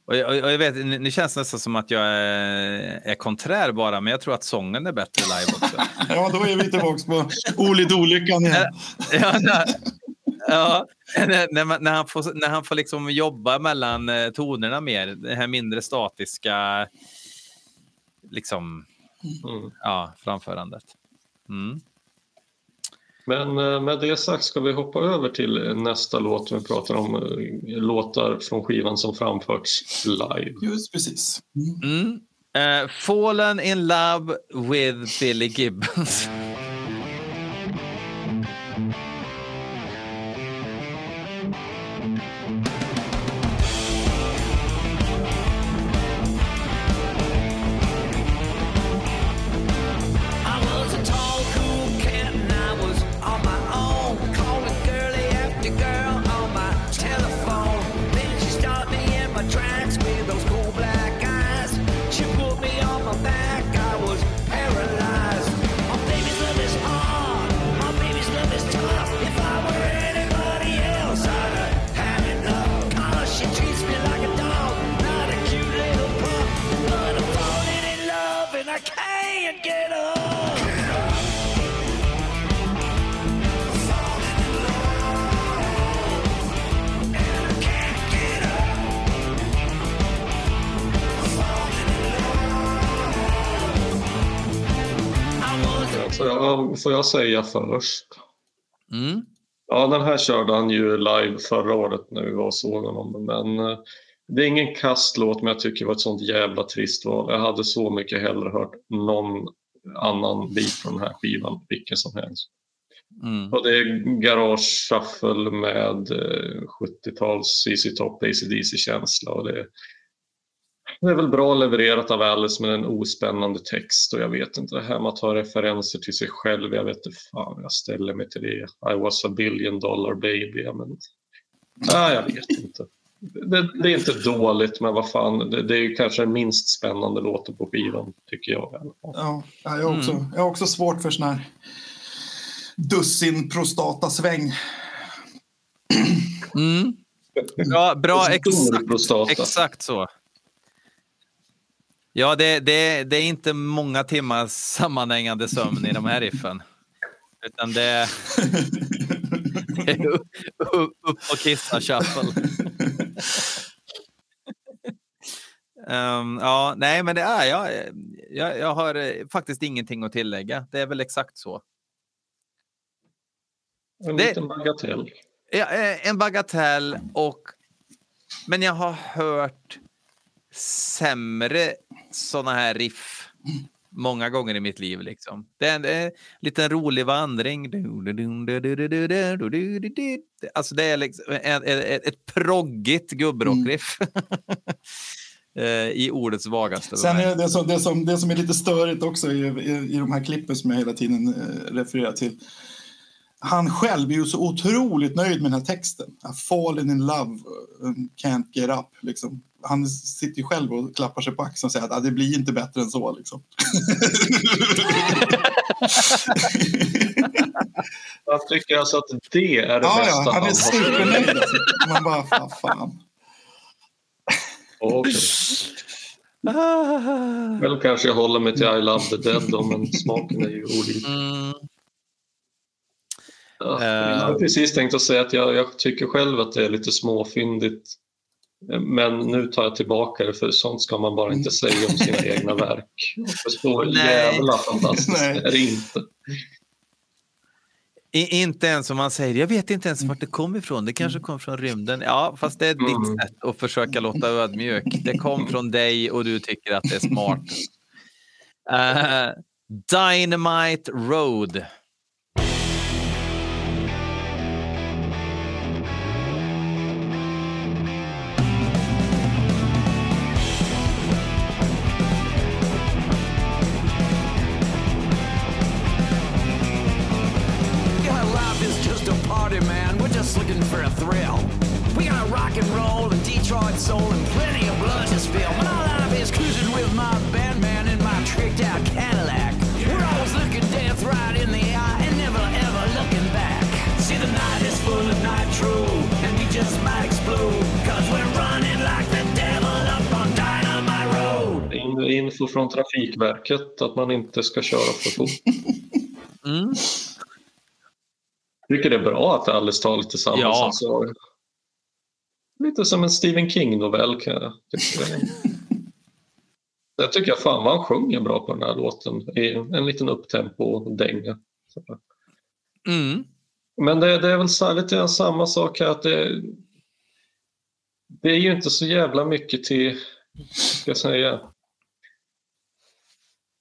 A: och jag, och jag vet, nu känns det nästan som att jag är, är konträr bara, men jag tror att sången är bättre live också.
C: Ja, då är vi tillbaka på Olyckan igen.
A: ja, ja, när, när, man, när han får, när han får liksom jobba mellan eh, tonerna mer, det här mindre statiska liksom,
B: Mm.
A: ja, framförandet. Mm.
B: Men eh, med det sagt ska vi hoppa över till nästa låt. Vi pratar om eh, låtar från skivan som framförts live.
C: Just precis. Mm.
A: Mm. Eh, Fallen in love with Billy Gibbons.
B: jag, säga först?
A: Mm.
B: Ja, den här körde han ju live förra året när vi var och såg honom. Men eh, det är ingen kastlåt, men jag tycker det var ett sånt jävla trist val. Jag hade så mycket hellre hört någon annan bit från den här skivan, vilken som helst.
A: Mm.
B: Och det är Garage Shuffle med eh, 70-tals CC Top ACDC-känsla. Och det, det är väl bra levererat av Alice med en ospennande text och jag vet inte, det här med att ta referenser till sig själv, jag vet inte fan jag ställer mig till det. I was a billion dollar baby. ja, Men, nej, jag vet inte. Det, det är inte dåligt, men vad fan, det, det är ju kanske den minst spännande låten på skivan, tycker jag.
C: Ja, jag, har också, jag har också svårt för sån här dussin prostatasväng.
A: Mm. Bra, bra exakt, exakt så. Ja, det, det, det är inte många timmars sammanhängande sömn i de här riffen. Utan det är det är upp, upp, upp och kissa shuffle. Um, ja, nej, men det är jag. Jag, jag har eh, faktiskt ingenting att tillägga. Det är väl exakt så.
B: En
A: Det-
B: liten bagatell.
A: Ja, eh, en bagatell och... Men jag har hört sämre såna här riff många gånger i mitt liv. Liksom. Det är en, en liten rolig vandring. Alltså det är liksom ett, ett, ett proggigt gubbrockriff. Eh, I ordets vagaste
C: Sen är det, som, det, som, det som är lite störigt också i, i, i de här klippen som jag hela tiden eh, refererar till. Han själv är ju så otroligt nöjd med den här texten. I fallen in love, can't get up. Liksom. Han sitter ju själv och klappar sig på axeln och säger att ah, det blir inte bättre än så. Liksom.
B: Jag tycker alltså att det är det
C: ja,
B: bästa
C: ja, han är supernöjd. Alltså. Man bara, fan, fan.
B: Okej.
A: Ah.
B: Väl kanske jag håller mig till I Love the Dead då, men smaken är ju olika.
A: Mm.
B: Ja,
A: Eh.
B: jag har precis tänkt att säga att jag, jag tycker själv att det är lite småfyndigt. Men nu tar jag tillbaka det för sånt ska man bara inte säga om sina egna verk. För så jävla fantastiskt
C: Nej.
B: är det inte.
A: I, inte ens om man säger, jag vet inte ens vart det kom ifrån, det kanske kom från rymden. Ja, fast det är
B: Mm.
A: ditt sätt att försöka låta ödmjuk. Det kom från dig och du tycker att det är smart. Eh, Dynamite Road.
D: Detroit soul and plenty of blood to spill. My life is cruising with my band man in my tricked out Cadillac. We're always looking death right in the eye and never ever looking back. See, the night is full of nitro and we just might explode. Cause we're running like the devil up on Dynamite Road.
B: In- Info från Trafikverket att man inte ska köra för fort.
A: Mm.
B: Jag tycker det är bra att Alice tar lite samma
A: Ja.
B: Lite som en Stephen King-novell kan jag tycka. Jag tycker jag fan vad han sjunger bra på den här låten. I en liten upptempo-dänga.
A: Mm.
B: Men det, det är väl så, lite grann samma sak här att det, det är ju inte så jävla mycket till, ska jag säga,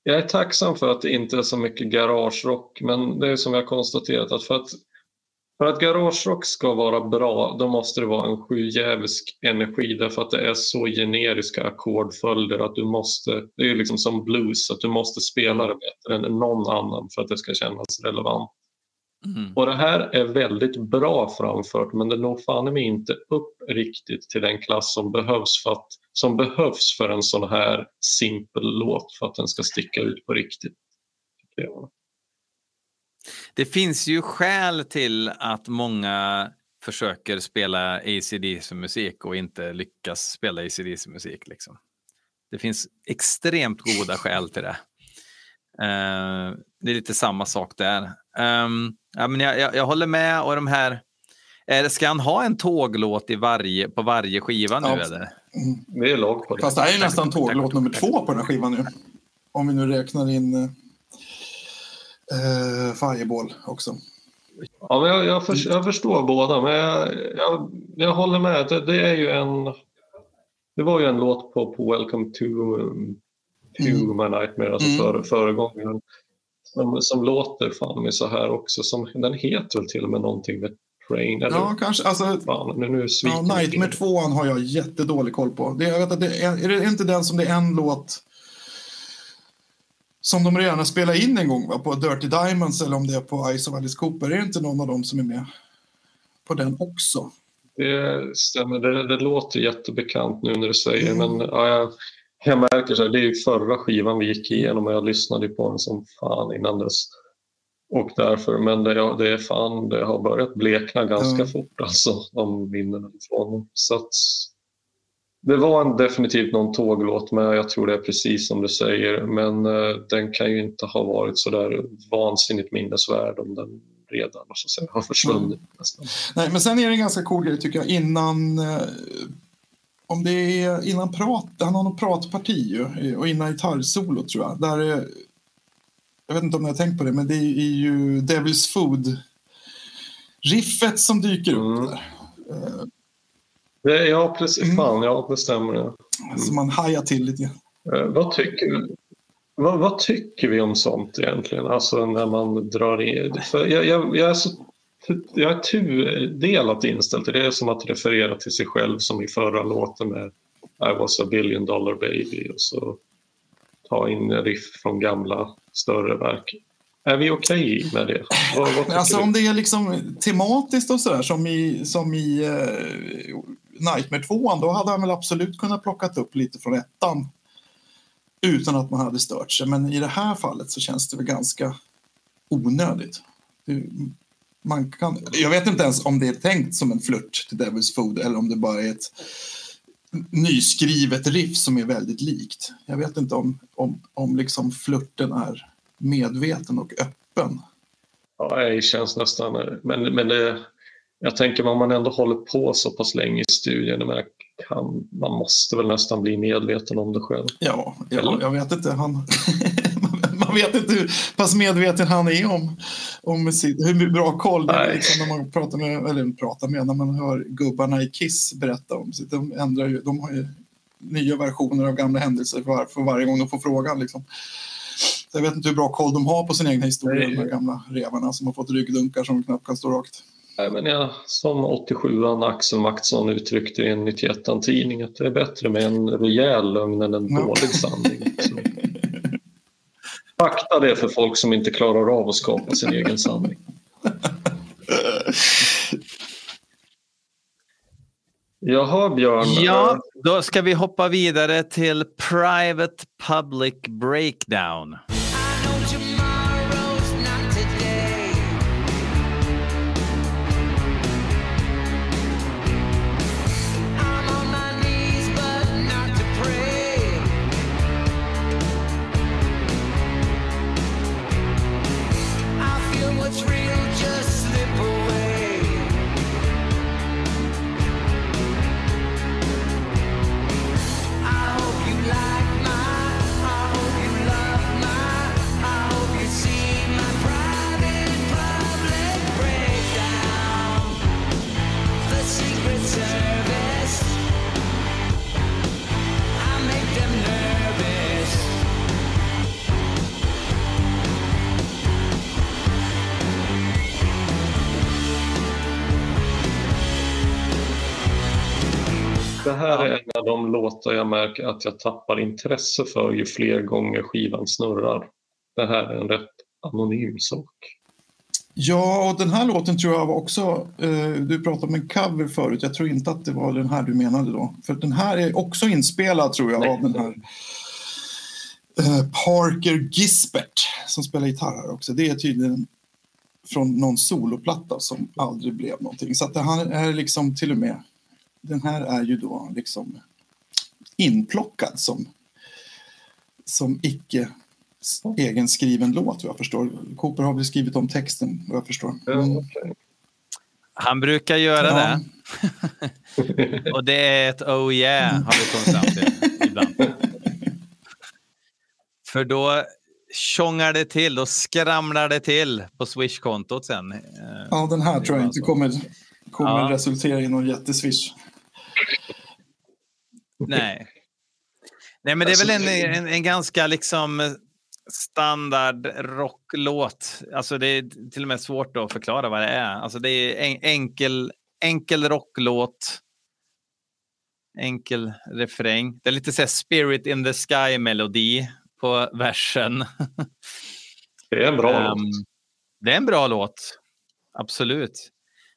B: jag är tacksam för att det inte är så mycket garagerock men det är som jag konstaterat att för att för att garagerock ska vara bra då måste det vara en sjujävisk energi därför att det är så generiska ackordföljder att du måste, det är liksom som blues, att du måste spela det bättre än någon annan för att det ska kännas relevant.
A: Mm.
B: Och det här är väldigt bra framfört men det når fan mig inte upp riktigt till den klass som behövs för, att, som behövs för en sån här simpel låt för att den ska sticka ut på riktigt. jag.
A: Det finns ju skäl till att många försöker spela ACDC-musik och inte lyckas spela ACDC-musik. Liksom. Det finns extremt goda skäl till det. Eh, det är lite samma sak där. Ehm, ja, men jag, jag, jag håller med. och de här... Är ska han ha en tåglåt i varje, på varje skiva nu?
C: Ja.
A: Eller?
B: Vi är lag på det.
C: Fast det här är nästan tåglåt nummer två på den här skivan nu. Om vi nu räknar in eh, Fireball också.
B: Ja, men jag, jag, för, jag förstår båda, men jag, jag, jag håller med. Det, det är ju en... Det var ju en låt på, på Welcome to, to
C: Mm.
B: My Nightmare, alltså
C: Mm.
B: före, föregångaren. Som, som låter fan så här också. Som, den heter väl till och med någonting med Train. Eller,
C: Ja, kanske. Alltså,
B: fan, nu, nu
C: ja, Nightmare
B: minne.
C: 2 har jag jättedålig koll på. Det, jag vet att det är, är det inte den som det är en låt som de gärna spelar in en gång va? på Dirty Diamonds eller om det är på Ice of Alice Cooper. Är det inte någon av dem som är med på den också?
B: Det stämmer, det, det låter jättebekant nu när du säger
C: Mm.
B: men ja, jag, jag märker så här, det är ju förra skivan vi gick igenom och jag lyssnade på den som fan innan dess. Och därför, men det, ja, det är fan, det har börjat blekna ganska
C: Mm.
B: fort alltså, de minnena ifrån. Så att, det var en, definitivt någon tåglåt men jag tror det är precis som du säger. Men eh, den kan ju inte ha varit så där vansinnigt minnesvärd om den redan så att säga, har försvunnit nästan.
C: Nej, men sen är det en ganska cool grej tycker jag innan eh, om det är innan prat, han har något pratparti ju, och innan gitarrsolo tror jag. Där, eh, jag vet inte om ni har tänkt på det, men det är ju Devil's Food riffet som dyker upp
B: Mm.
C: där.
B: Det, ja, precis.
C: Mm.
B: Fan, ja, det stämmer. Ja.
C: Så man hajar till lite.
B: Eh, vad, tycker, vad, vad tycker vi om sånt egentligen? Alltså när man drar in... För jag, jag, jag är så jag är tudelat inställd till det. Det är som att referera till sig själv som i förra låten med I was a billion dollar baby och så ta in riff från gamla större verk. Är vi okej med det? Vad, vad
C: Alltså
B: du?
C: om det är liksom tematiskt och sådär som i, som i eh, Nightmare 2 då hade han väl absolut kunnat plockat upp lite från ettan utan att man hade stört sig. Men i det här fallet så känns det väl ganska onödigt. Man kan, jag vet inte ens om det är tänkt som en flört till Devil's Food eller om det bara är ett nyskrivet riff som är väldigt likt. Jag vet inte om, om, om liksom flörten är medveten och öppen.
B: Ja, det känns nästan... Men, men det, jag tänker om man ändå håller på så pass länge i studien, men kan, man måste väl nästan bli medveten om det själv.
C: Ja, ja
B: Eller?
C: jag vet inte. Han, man vet inte hur pass medveten han är om, om sitt, hur bra koll det är liksom, när man pratar med, eller pratar med, när man hör gubbarna i Kiss berätta om sitt. De, ändrar ju, de har ju nya versioner av gamla händelser för, var, för varje gång de får frågan. Liksom. Så jag vet inte hur bra koll de har på sin egen historia,
B: Nej.
C: de här gamla revarna som har fått ryggdunkar som knappt kan stå rakt.
B: Nej, men jag, som 87an Axel Maktsson uttryckte i en 91an-tidning att det är bättre med en rejäl lögn än en dålig sanning. Så. Fakta det för folk som inte klarar av att skapa sin egen sanning. Jaha, Björn.
A: Ja, då ska vi hoppa vidare till Private Public Breakdown.
B: Här är en av de låtar jag märker att jag tappar intresse för ju fler gånger skivan snurrar. Det här är en rätt anonym sak.
C: Ja, och den här låten tror jag var också... Eh, du pratade om en cover förut. Jag tror inte att det var den här du menade då. För den här är också inspelad tror jag
B: Nej.
C: av den här eh, Parker Gisbert som spelar gitarr här också. Det är tydligen från någon soloplatta som aldrig blev någonting. Så att det här är liksom till och med... Den här är ju då liksom inplockad som, som icke egenskriven låt vad jag förstår. Cooper har väl skrivit om texten vad jag förstår. Mm.
A: Han brukar göra
C: Ja.
A: det. Och det är ett oh yeah, har vi kommit fram till ibland. För då tjongar det till, då skramlar det till på Swish-kontot sen. Eh,
C: Ja, den här tror jag inte kommer, kommer
A: Ja.
C: resultera i någon jätteswish.
A: Nej. Nej, men det är väl en, en, en ganska liksom standard rocklåt. Alltså det är till och med svårt att förklara vad det är. Alltså det är en, enkel, enkel rocklåt. Enkel refräng. Det är lite så här spirit in the sky-melodi på versen.
B: Det är en bra
A: Ehm,
B: låt.
A: Det är en bra låt. Absolut.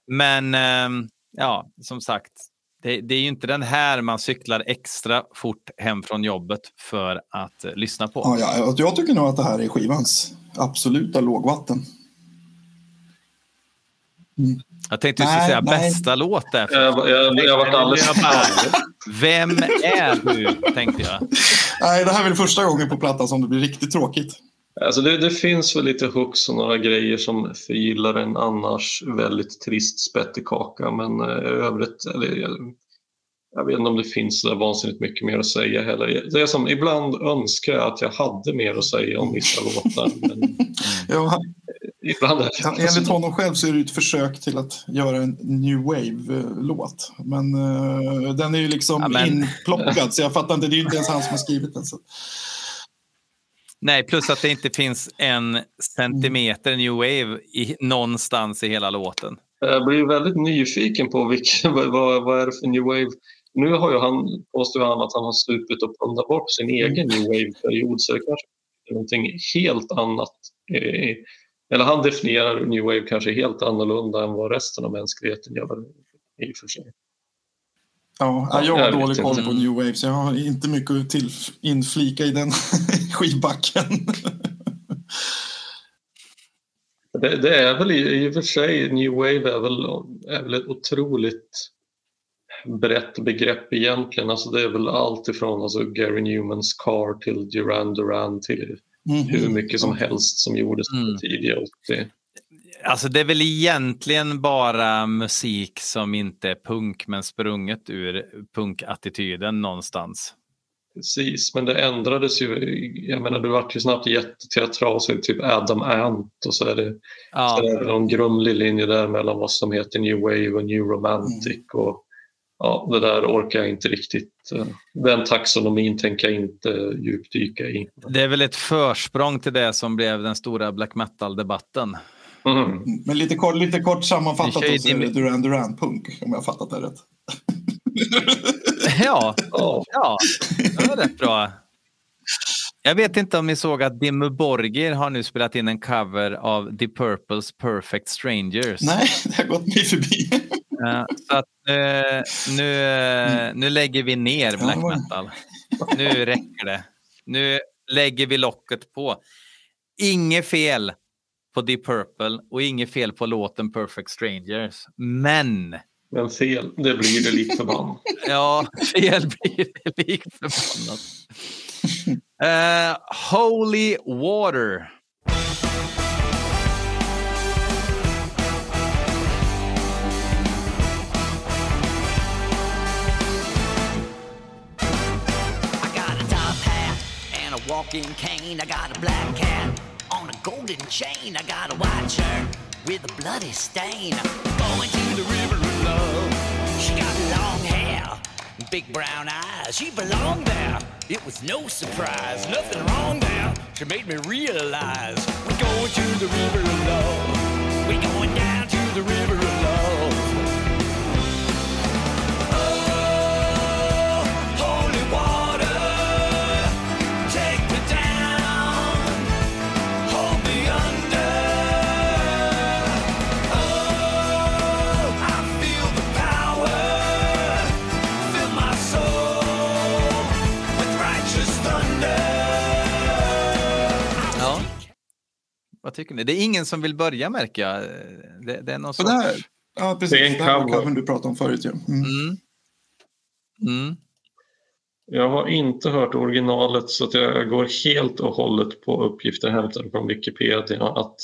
A: Men ehm, ja, som sagt, det, det är ju inte den här man cyklar extra fort hem från jobbet för att eh, lyssna på.
C: Ja, ja, jag tycker nog att det här är skivans absoluta lågvatten.
A: Jag tänkte du skulle
C: Nej,
A: säga
C: nej.
A: bästa låt där.
B: Jag, jag, varit alldeles...
A: Vem är du? tänkte jag.
C: Nej, det här är väl första gången på plattan som det blir riktigt tråkigt.
B: Alltså det, det finns väl lite hooks och några grejer som förgyllar en annars väldigt trist spettekaka men eh, i övrigt, eller, jag, jag vet inte om det finns så där vansinnigt mycket mer att säga heller. Det är som, ibland önskar jag att jag hade mer att säga om vissa låtar men
C: Ja,
B: ibland är det
C: enligt honom själv så är det ett försök till att göra en new wave-låt. Men eh, den är ju liksom
A: Ja, men-
C: inplockad så jag fattar inte, det är ju inte ens han som har skrivit den. Så.
A: Nej, plus att det inte finns en centimeter new wave i, någonstans i hela låten.
B: Jag blir väldigt nyfiken på vilken, vad, vad, är det för new wave. Nu har ju han, påstår han att han har supit och pundat bort sin egen new wave-period så det kanske är någonting helt annat. Eller han definierar new wave kanske helt annorlunda än vad resten av mänskligheten gör i och för sig.
C: Ja, jag har dålig koll på new wave så jag har inte mycket att till, inflika i den skivbacken.
B: Det, det är väl i, i och för sig, new wave är väl, är väl ett otroligt brett begrepp egentligen. Alltså det är väl allt ifrån alltså Gary Newmans Car till Duran Duran till hur mycket som helst som gjordes
A: Mm.
B: tidiga 80.
A: Alltså det är väl egentligen bara musik som inte är punk men sprunget ur punkattityden någonstans.
B: Precis, men det ändrades ju. Jag menar, det vart ju snabbt jätteteatral, så är det typ Adam Ant och så är det,
A: Ja,
B: så är det någon grumlig linje där mellan vad som heter New Wave och New Romantic. Och, ja, det där orkar jag inte riktigt. eh, Den taxonomin tänker jag inte djupdyka i.
A: det är väl ett försprång till det som blev den stora black metal-debatten.
B: Mm.
C: Men lite kort, lite kort sammanfattat så är det
A: dim-
C: Duran Duran-punk om jag har fattat det rätt.
A: Ja,
B: Ja,
A: ja, det var rätt bra. Jag vet inte om ni såg att Dimmu Borgir har nu spelat in en cover av The Purples Perfect Strangers.
C: Nej, det har gått mig förbi.
A: Så att, eh, nu, eh, nu lägger vi ner black
C: Ja,
A: metal. Nu räcker det. Nu lägger vi locket på. Inget fel på Deep Purple och inget fel på låten Perfect Strangers. Men,
B: men fel, det blir det likt förbannat.
A: ja, fel blir det likt förbannat. Eh, Holy Water.
D: I got a top hat and a walking cane. I got a black cat on a golden chain. I got a white shirt with a bloody stain. Going to the river of love. She got long hair, big brown eyes. She belonged there. It was no surprise. Nothing wrong there. She made me realize we're going to the river of love. We're going down to the river of love.
A: Tycker ni? Det är ingen som vill börja märker jag. Det, det är någon sorts...
C: det här, ja, precis.
B: Det är en cover.
C: covern du pratade om förut. Ja. Mm.
A: Mm. Mm.
B: Jag har inte hört originalet så att jag går helt och hållet på uppgifter hämtade från Wikipedia. Att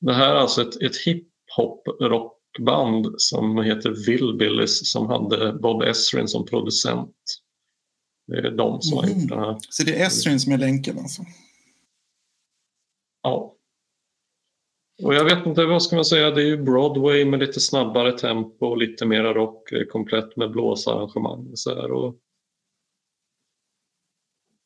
B: det här är alltså ett, ett hiphop-rockband som heter Villbillies som hade Bob Ezrin som producent. Det är de som har gjort det här.
C: Så det är Esrin som är länken alltså.
B: Ja. Och jag vet inte, vad ska man säga, det är ju Broadway med lite snabbare tempo och lite mera rock, eh, komplett med blåsarrangemang. Så här, och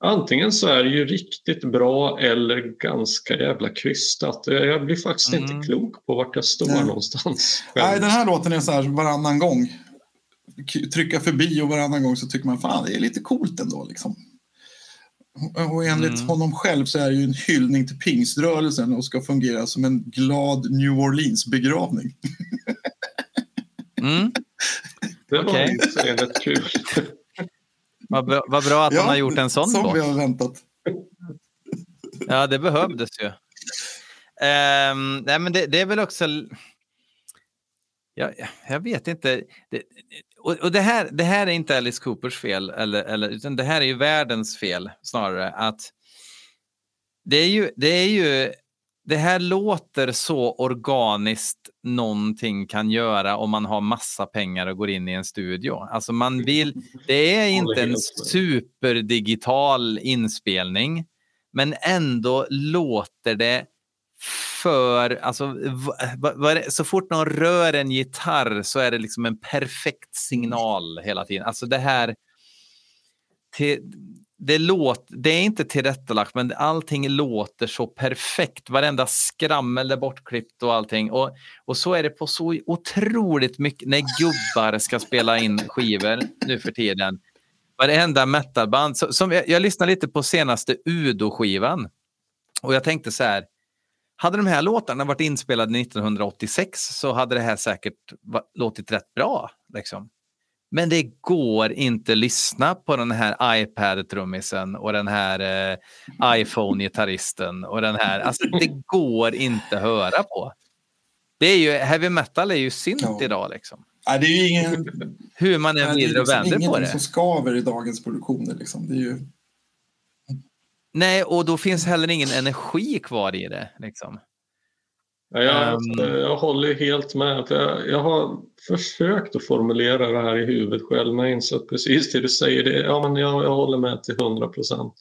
B: Antingen så är det ju riktigt bra eller ganska jävla krystat. Jag blir faktiskt
A: Mm.
B: inte klok på vart jag står
C: Nej.
B: någonstans. själv.
C: Nej, den här låten är så här varannan gång. Trycka förbi och varannan gång så tycker man fan det är lite coolt ändå. Liksom. Och- enligt
A: Mm.
C: honom själv så är det ju en hyllning till pingströrelsen och ska fungera som en glad New Orleans-begravning.
A: Mm.
B: Det var så rätt kul.
A: Vad, bra- vad bra att han har gjort en sån
C: Som
A: låt.
C: vi har väntat.
A: Ja, det behövdes ju. Ehm, nej, men det, det är väl också... Ja, jag vet inte. Det, och och det, här, det här är inte Alice Coopers fel, eller, eller, utan det här är ju världens fel snarare. Att det, är ju, det är ju... Det här låter så organiskt någonting kan göra om man har massa pengar och går in i en studio. Alltså man vill, det är inte en superdigital inspelning, men ändå låter det för, alltså, va, va, så fort någon rör en gitarr så är det liksom en perfekt signal hela tiden. Alltså det här, till, det, låt, det är inte tillrättalagt, men allting låter så perfekt. Varenda skrammel är bortklippt och allting. Och, och så är det på så otroligt mycket när gubbar ska spela in skivor nu för tiden. Varenda metalband. Så, som jag, jag lyssnade lite på senaste Udo-skivan och jag tänkte så här. Hade de här låtarna varit inspelade 1986 så hade det här säkert låtit rätt bra. Liksom. Men det går inte att lyssna på den här iPad-trummisen och den här eh, iPhone-gitarristen och den här. Alltså det går inte att höra på. Det är ju, heavy metal är ju synt
C: Ja.
A: idag liksom.
C: Nej, det är ju ingen,
A: Hur man än
C: det är
A: vrider och
C: liksom
A: vänder på
C: ingenting
A: det.
C: som skaver i dagens produktioner. Liksom. Det är ju,
A: Nej, och då finns heller ingen energi kvar i det. Liksom.
B: Ja, jag,
A: Ehm.
B: jag håller helt med. Jag, jag har försökt att formulera det här i huvudet själv men jag inser att precis det du säger, det, ja, men jag, jag håller med till 100 procent.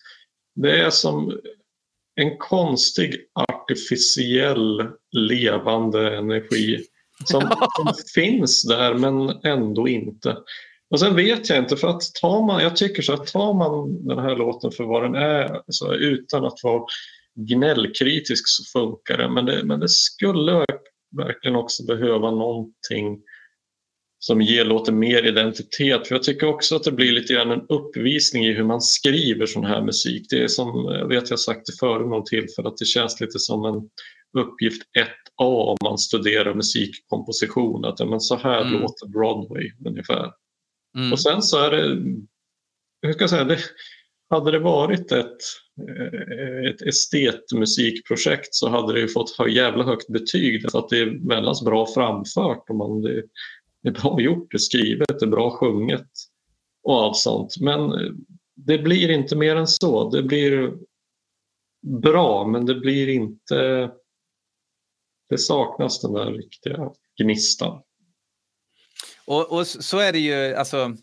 B: Det är som en konstig artificiell levande energi som, som finns där men ändå inte. Och sen vet jag inte, för att tar man, jag tycker så att tar man den här låten för vad den är, så utan att vara gnällkritisk så funkar det. Men det, men det skulle verkligen också behöva någonting som ger låten mer identitet. För jag tycker också att det blir lite grann en uppvisning i hur man skriver sån här musik. Det är som, jag vet jag sagt det före någon tillfälle, att det känns lite som en uppgift 1A om man studerar musikkomposition. Att men så här
A: Mm.
B: låter Broadway ungefär.
A: Mm.
B: Och sen så är det, hur ska jag säga, det, hade det varit ett, eh, ett estetmusikprojekt så hade det ju fått jävla högt betyg För att det är väldigt bra framfört och man, det, det är bra gjort, det är skrivet, det är bra sjunget och allt sånt. Men eh, det blir inte mer än så. Det blir bra men det blir inte... Det saknas den där riktiga gnistan.
A: Och, och så är det ju, alltså. eh,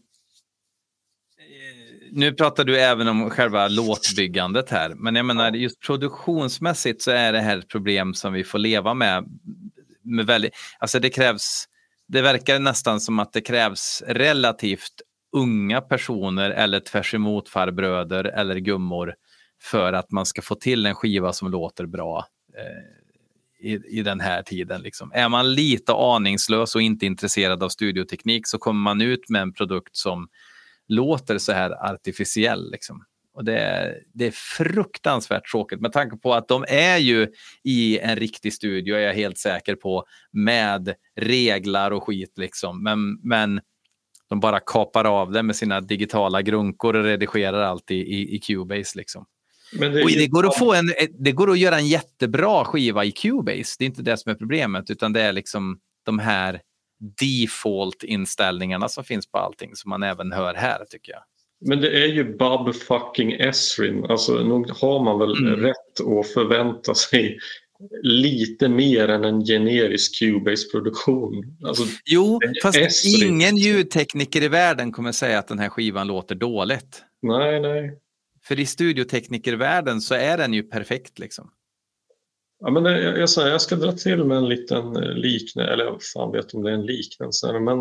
A: Nu pratar du även om själva låtbyggandet här, men jag menar just produktionsmässigt så är det här ett problem som vi får leva med. med väldigt, alltså det krävs, det verkar nästan som att det krävs relativt unga personer eller tvärs emot farbröder eller gummor för att man ska få till en skiva som låter bra. I, i den här tiden. Liksom. Är man lite aningslös och inte intresserad av studioteknik så kommer man ut med en produkt som låter så här artificiell. Liksom. Och det är, det är fruktansvärt tråkigt med tanke på att de är ju i en riktig studio, är jag helt säker på, med reglar och skit. Liksom. Men, men de bara kapar av det med sina digitala grunkor och redigerar allt i, i, i Cubase. Liksom.
B: Men det,
A: Och det, går att få en, det går att göra en jättebra skiva i Cubase. Det är inte det som är problemet, utan det är liksom de här default-inställningarna som finns på allting som man även hör här, tycker jag.
B: Men det är ju Bob fucking Esrin. Alltså nog har man väl
A: Mm.
B: rätt att förvänta sig lite mer än en generisk Cubase-produktion. Alltså,
A: Jo, fast
B: Esrin.
A: ingen ljudtekniker i världen kommer säga att den här skivan låter dåligt.
B: nej, nej.
A: För i studioteknikervärlden så är den ju perfekt. liksom.
B: Ja, men det, jag, jag, jag ska dra till med en liten eh, liknelse, eller jag fan vet om det är en liknelse. Men,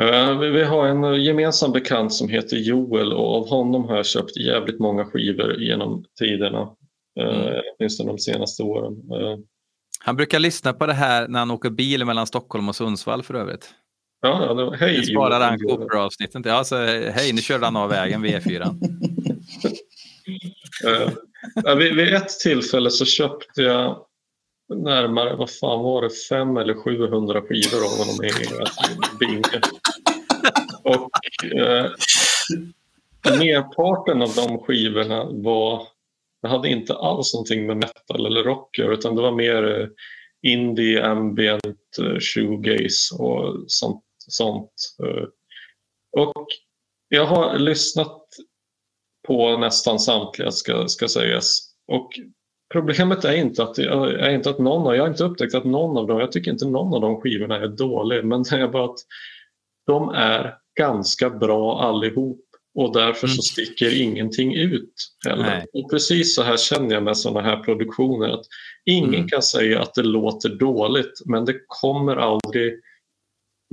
B: eh, vi, vi har en eh, gemensam bekant som heter Joel och av honom har jag köpt jävligt många skivor genom tiderna.
A: Mm.
B: Uh, åtminstone de senaste åren.
A: Han brukar lyssna på det här när han åker bil mellan Stockholm och Sundsvall för övrigt.
B: Ja, ja, det var, hej
A: Nu sparar han. Cooper-avsnittet. Ja, så, hej, nu körde han av vägen vid E4.
B: Eh, ja, vid, vid ett tillfälle så köpte jag närmare, vad fan var det, fem eller 700 skivor av honom i binge. Och eh, merparten av de skivorna var, det hade inte alls någonting med metal eller rock utan det var mer eh, indie, ambient, eh, shoegaze och sånt. Sånt. eh. Och jag har lyssnat på nästan samtliga ska, ska sägas. Och problemet är inte att, är inte att någon av, jag har inte upptäckt att någon av dem, jag tycker inte någon av de skivorna är dålig, men det är bara att de är ganska bra allihop och därför så
A: Mm.
B: sticker ingenting ut heller.
A: Nej.
B: Och precis så här känner jag med sådana här produktioner att ingen
A: Mm.
B: kan säga att det låter dåligt men det kommer aldrig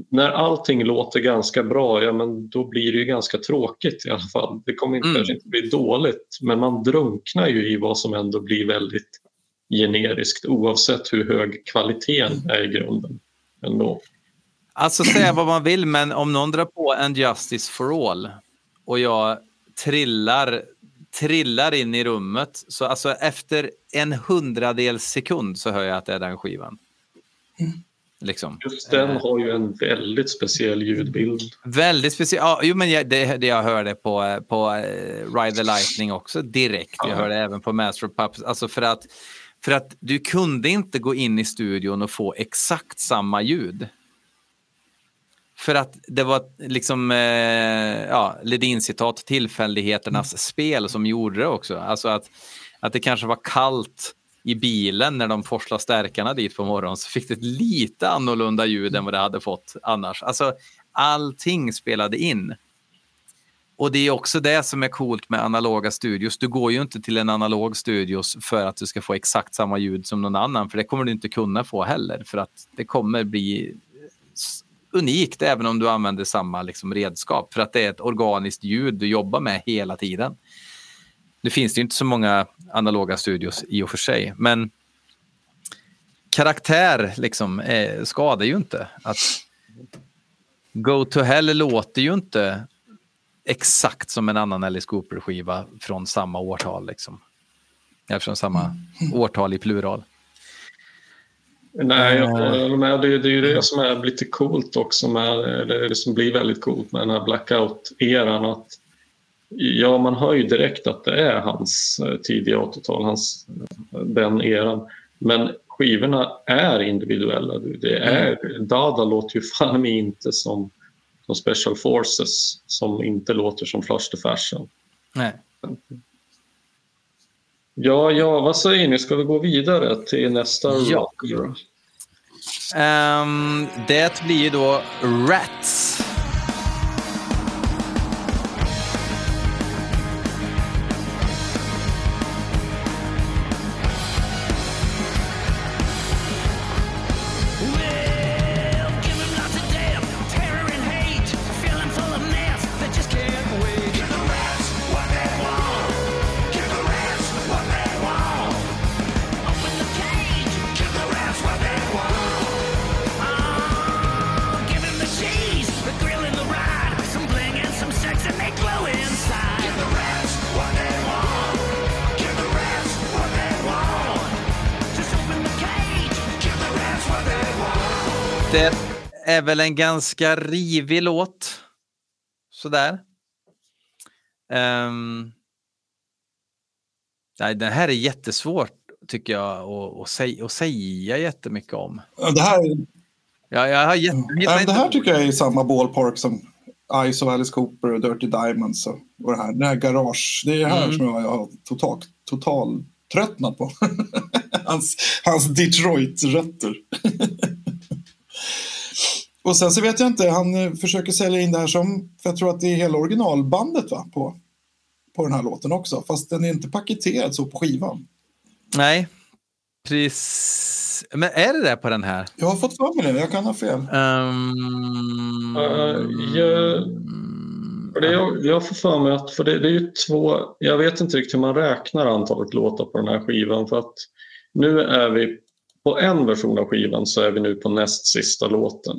B: när allting låter ganska bra, ja men då blir det ju ganska tråkigt i alla fall. Det kommer inte,
A: Mm.
B: kanske inte bli dåligt, men man drunknar ju i vad som ändå blir väldigt generiskt oavsett hur hög kvaliteten är i grunden. Ändå.
A: Alltså säga vad man vill, men om någon drar på en Justice for All och jag trillar, trillar in i rummet, så alltså efter en hundradels sekund så hör jag att det är den skivan. Liksom.
B: Just den
A: Eh.
B: har ju en väldigt speciell ljudbild.
A: Väldigt speciellt. Ja, jo, men jag, det, det jag hörde på, på eh, Ride the Lightning också direkt. Jag
B: Ja.
A: hörde även på Master of Puppets. Alltså för att, för att du kunde inte gå in i studion och få exakt samma ljud. För att det var liksom, eh, ja, Ledin-citat, tillfälligheternas spel som gjorde det också. Alltså att, att det kanske var kallt i bilen när de forslade stärkarna dit på morgonen så fick det ett lite annorlunda ljud än vad det hade fått annars. Alltså allting spelade in. Och det är också det som är coolt med analoga studios. Du går ju inte till en analog studios för att du ska få exakt samma ljud som någon annan, för det kommer du inte kunna få heller, för att det kommer bli unikt även om du använder samma liksom, redskap, för att det är ett organiskt ljud du jobbar med hela tiden. Det finns ju inte så många analoga studios i och för sig, men karaktär liksom, eh, skadar ju inte. Att Go to Hell låter ju inte exakt som en annan Alice Cooper-skiva från samma årtal. Liksom. Från samma årtal i plural.
B: Nej, jag
A: Eh.
B: håller med. Det, det är ju det som är lite coolt också med, eller det som blir väldigt coolt med den här blackout-eran. Att, ja, man hör ju direkt att det är hans eh, tidiga 80-tal, hans, eh, den eran. Men skivorna är individuella. Det är, Dada låter ju fan mig inte som, som Special Forces som inte låter som Flush the Fashion.
A: Nej.
B: Ja, ja, vad säger ni? Ska vi gå vidare till nästa
A: Ja. Ehm, det blir då Rats. Väl en ganska rivig låt. Sådär. Ehm, Nej, det här är jättesvårt tycker jag att, att, säga, att säga jättemycket om.
C: Det här,
A: Ja, jag har jätte,
C: ja, det här tycker jag är i samma ballpark som Ice of Alice Cooper och Dirty Diamonds och, och det här. Det här garage. Det är det här
A: Mm.
C: som jag har total, total tröttnat på. hans, hans Detroit-rötter. och sen så vet jag inte, han eh, försöker sälja in det här som, för jag tror att det är hela originalbandet va, på, på den här låten också. Fast den är inte paketerad så på skivan.
A: Nej, precis. Men är det det på den här?
C: Jag har fått för mig det, jag kan ha fel.
A: Um,
B: Eh, jag- För det jag, jag får för mig att, för det, det är ju två, jag vet inte riktigt hur man räknar antalet låtar på den här skivan för att nu är vi, på en version av skivan så är vi nu på näst sista låten.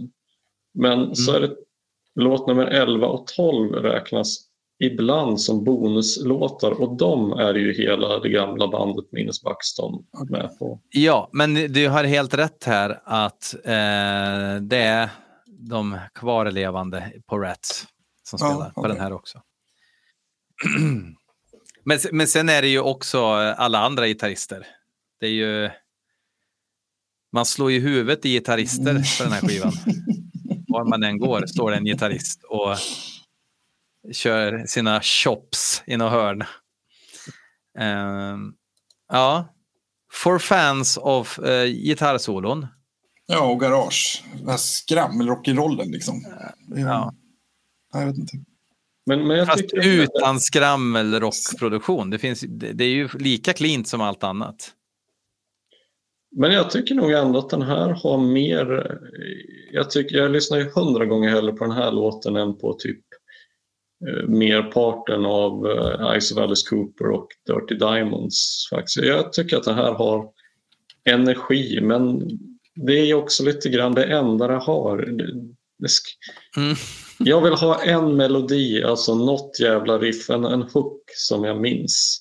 B: Men så är det låt nummer 11 och 12 räknas ibland som bonuslåtar och de är ju hela det gamla bandet Minus Buxton med på.
A: Ja, men du har helt rätt här att eh, det är de kvarlevande på Rats som
C: Ja,
A: spelar på den här också. men, men sen är det ju också alla andra gitarrister. Det är ju... Man slår ju huvudet i gitarrister på den här skivan. Var man än går står det en gitarrist och kör sina chops i något hörn. Ehm, ja. For fans of uh, gitarrsolon.
C: Ja, och garage. Den här skrammelrock'n'rollen liksom. Det
A: Ja.
C: Jag vet inte.
B: Men, men jag
A: Fast utan skrammelrockproduktion. Det, finns, det, det är ju lika cleant som allt annat.
B: Men jag tycker nog ändå att den här har mer... Jag, tycker, jag lyssnar ju hundra gånger hellre på den här låten än på typ eh, merparten av eh, Ice of Alice Cooper och Dirty Diamonds. Faktiskt. Jag tycker att den här har energi men det är också lite grann det enda det har. Det,
A: Mm.
B: jag vill ha en melodi, alltså något jävla riff, en, en hook som jag minns.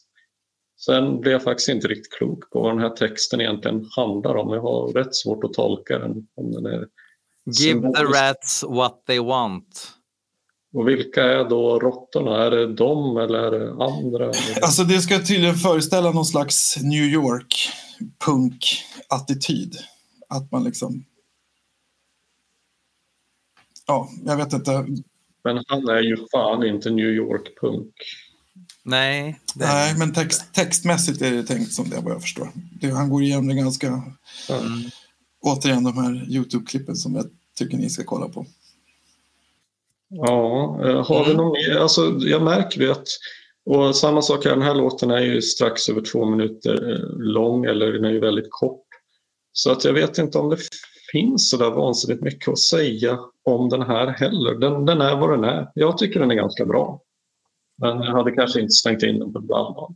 B: Sen blir jag faktiskt inte riktigt klok på vad den här texten egentligen handlar om. Jag har rätt svårt att tolka den. Om den är
A: Give the rats what they want.
B: Och vilka är då råttorna? Är det de eller är det andra?
C: Alltså det ska tydligen föreställa någon slags New York punk-attityd. Att man liksom... Ja, jag vet inte.
B: Men han är ju fan inte New York-punk.
A: Nej. Det,
C: Nej, men text, textmässigt är det tänkt som det vad jag förstår. Det, han går igenom det ganska...
A: Mm.
C: Återigen de här YouTube-klippen som jag tycker ni ska kolla på.
B: Ja, eh, har vi
A: Mm.
B: någon mer? Alltså, jag märker ju att och samma sak här, den här låten är ju strax över två minuter eh, lång eller den är ju väldigt kort. Så att jag vet inte om det finns så där vansinnigt mycket att säga om den här heller. Den, den är vad den är. Jag tycker den är ganska bra. Men jag hade kanske inte slängt in den på brandman.